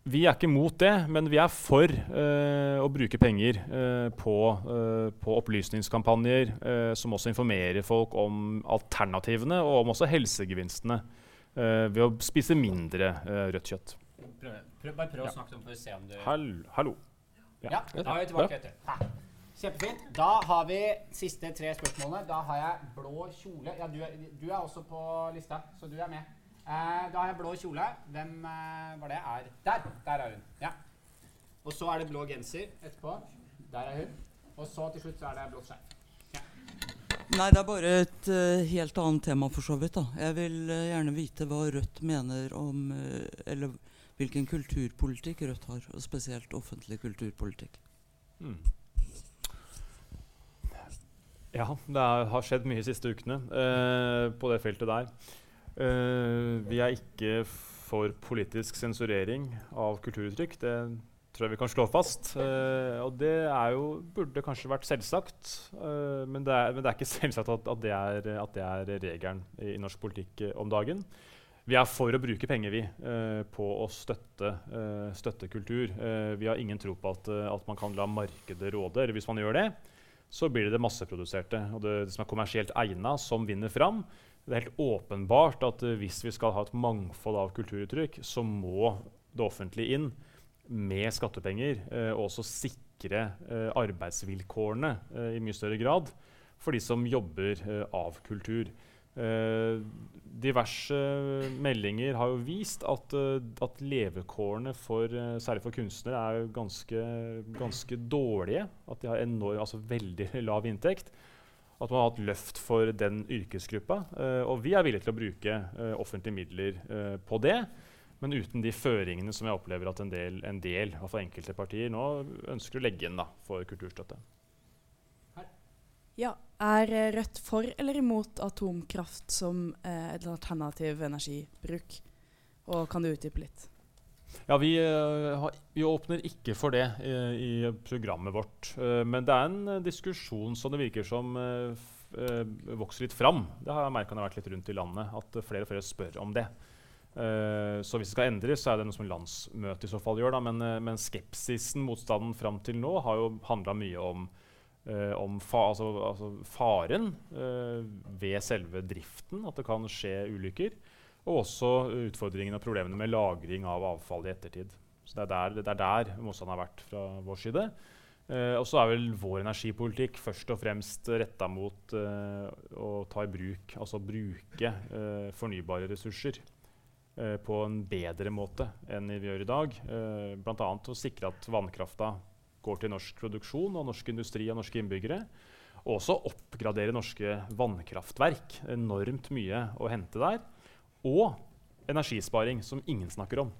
vi er ikke mot det, men vi er for å bruke penger på, på, opplysningskampanjer som også informerer folk om alternativene og om også helsegevinstene ved å spise mindre rødt kjøtt. Prøv, prøv, bare prøv å snakke om for å se om du Hallo. hallo. Ja. ja, da er vi tilbake etter. Kjempefint. Da har vi siste tre spørsmålene. Da har jeg blå kjole. Ja, du er, du er også på lista, så du er med. Eh, da har jeg blå kjole. Hvem eh, var det? Er Der! Der er hun. Ja. Og så er det blå genser etterpå. Der er hun. Og så til slutt så er det blått skjerf. Nei, det er bare et uh, helt annet tema, for så vidt. da. Jeg vil uh, gjerne vite hva Rødt mener om uh, Eller hvilken kulturpolitikk Rødt har, og spesielt offentlig kulturpolitikk. Mm. Ja, det er, har skjedd mye de siste ukene uh, på det feltet der. Uh, vi er ikke for politisk sensurering av kulturuttrykk. Det tror jeg vi kan slå fast. Uh, og det jo, burde kanskje vært selvsagt, men det, er, men, det er, ikke selvsagt at, at, det, er, er regelen i, i norsk politikk om dagen. Vi er for å bruke penger vi, på å støtte, støtte kultur. Vi har ingen tro på at, at, man kan la markedet råde. eller Hvis man gjør det, så blir det det masseproduserte og det, det som er kommersielt egna, som vinner fram. Det er helt åpenbart at uh, hvis vi skal ha et mangfold av kulturuttrykk, så må det offentlige inn med skattepenger uh, og også sikre arbeidsvilkårene i mye større grad for de som jobber av kultur. Uh, diverse meldinger har jo vist at, uh, at levekårene for, uh, særlig for kunstnere er ganske, ganske dårlige. At de har enorm, altså veldig lav inntekt. At man har hatt løft for den yrkesgruppa. og vi er villige til å bruke offentlige midler på det. Men uten de føringene som jeg opplever at en del, en del altså enkelte partier nå ønsker å legge inn da, for kulturstøtte. Ja, Er Rødt for eller imot atomkraft som eh, et alternativ energibruk? Og kan du utdype litt? Ja, vi, uh, vi, åpner ikke for det i, i programmet vårt. Uh, men det er en diskusjon som det virker som vokser litt fram. Det har jeg merka når jeg har vært litt rundt i landet, at flere og flere spør om det. så hvis det skal endres, så er det noe som landsmøtet i så fall gjør. Men, men, skepsisen, motstanden fram til nå, har jo handla mye om om fa altså, altså faren ved selve driften, at det kan skje ulykker. Og også utfordringene og problemene med lagring av avfall i ettertid. Så Det er der, det er der motstanden har vært fra vår side. Uh, og så er vel vår energipolitikk først og fremst retta mot å ta i bruk, altså bruke fornybare ressurser på en bedre måte enn vi gjør i dag. Uh, Bl.a. å sikre at vannkrafta går til norsk produksjon og norsk industri og norske innbyggere. Og også oppgradere norske vannkraftverk. Enormt mye å hente der. Og energisparing, som ingen snakker om.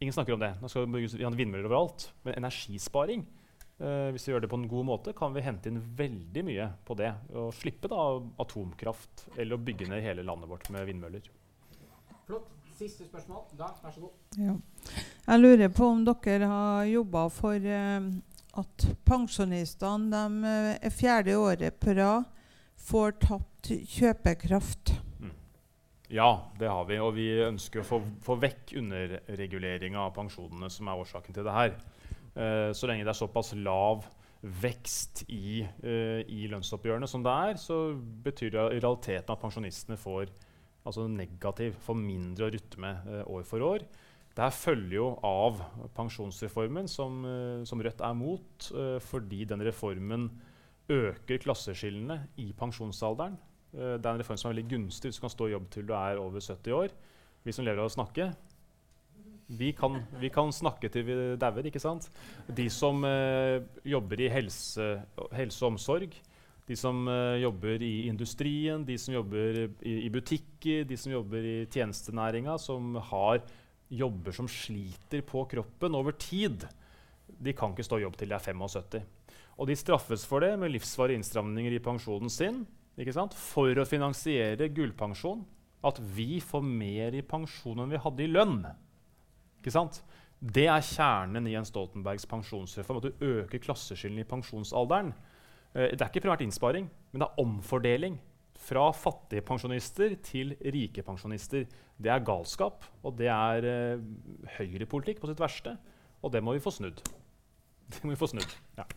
Ingen snakker om det. Nå skal vi bygge vindmøller overalt. Men energisparing, eh, hvis vi gjør det på en god måte, kan vi hente inn veldig mye på det. Og slippe da atomkraft eller å bygge ned hele landet vårt med vindmøller. Flott. Siste spørsmål. Da, vær så god. Ja. Jeg lurer på om dere har jobba for eh, at pensjonistene de uh, fjerde året på rad får tapt kjøpekraft. Ja, det har vi. Og vi ønsker å få, få vekk underreguleringa av pensjonene, som er årsaken til det her. Uh, så lenge det er såpass lav vekst i, i lønnsoppgjørene som det er, så betyr det i realiteten at pensjonistene får altså negativ, får mindre å rutte med eh, år for år. Dette følger jo av pensjonsreformen, som, eh, som Rødt er mot, eh, fordi den reformen øker klasseskillene i pensjonsalderen. Det er en reform som er veldig gunstig hvis du kan stå i jobb til du er over 70 år. Vi som lever av å snakke, vi kan, vi kan, snakke til vi dauer, ikke sant? De som eh, jobber i helse, helse, og omsorg, de som uh, jobber i industrien, de som jobber i, i butikker, de som jobber i tjenestenæringa, som har jobber som sliter på kroppen over tid, de kan ikke stå i jobb til de er 75. Og de straffes for det med livsvarige innstramninger i pensjonen sin for å finansiere gullpensjon. At vi får mer i pensjon enn vi hadde i lønn. Det er kjernen i en Stoltenbergs pensjonsreform. At du øker klasseskillene i pensjonsalderen. Eh, det er ikke primært innsparing, men det er omfordeling. Fra fattige pensjonister til rike pensjonister. Det er galskap, og det er uh, høyrepolitikk på sitt verste. Og det må vi få snudd. Det må vi få snudd. Ja.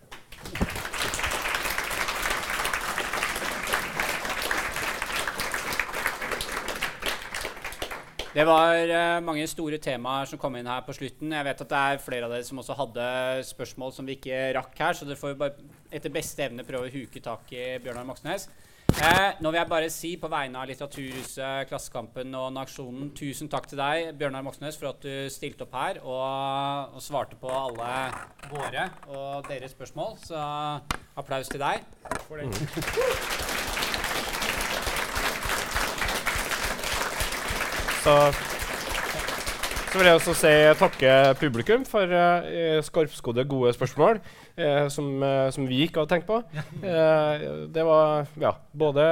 Det var uh, mange store temaer som kom inn her på slutten. Jeg vet at det er flere av dere som også hadde spørsmål som vi ikke rakk her, så dere får bare etter beste evne prøve å huke tak i Bjørnar Moxnes. Eh, nå vil jeg bare si på vegne av Litteraturhuset, Klassekampen og Naksjonen tusen takk til deg, Bjørnar Moxnes, for at du stilte opp her og, og svarte på alle våre og deres spørsmål. Så applaus til deg. For det. Så, så vil jeg også si takke publikum for uh, skarpskodde, gode spørsmål uh, som, uh, som, vi ikke hadde tenkt på. det var ja, både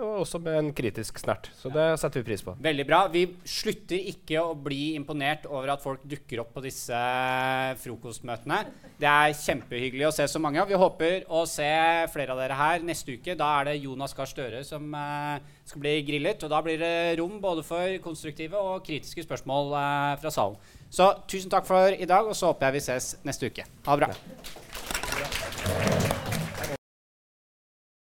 også med en kritisk snert. Så det setter vi pris på. Veldig bra. Vi slutter ikke å bli imponert over at folk dukker opp på disse frokostmøtene. Det er kjempehyggelig å se så mange. Vi håper å se flere av dere her neste uke. Da er det Jonas Gahr Støre som skal bli grillet. Og da blir det rom både for konstruktive og kritiske spørsmål fra salen. Så tusen takk for i dag, og så håper jeg vi ses neste uke. Ha det bra.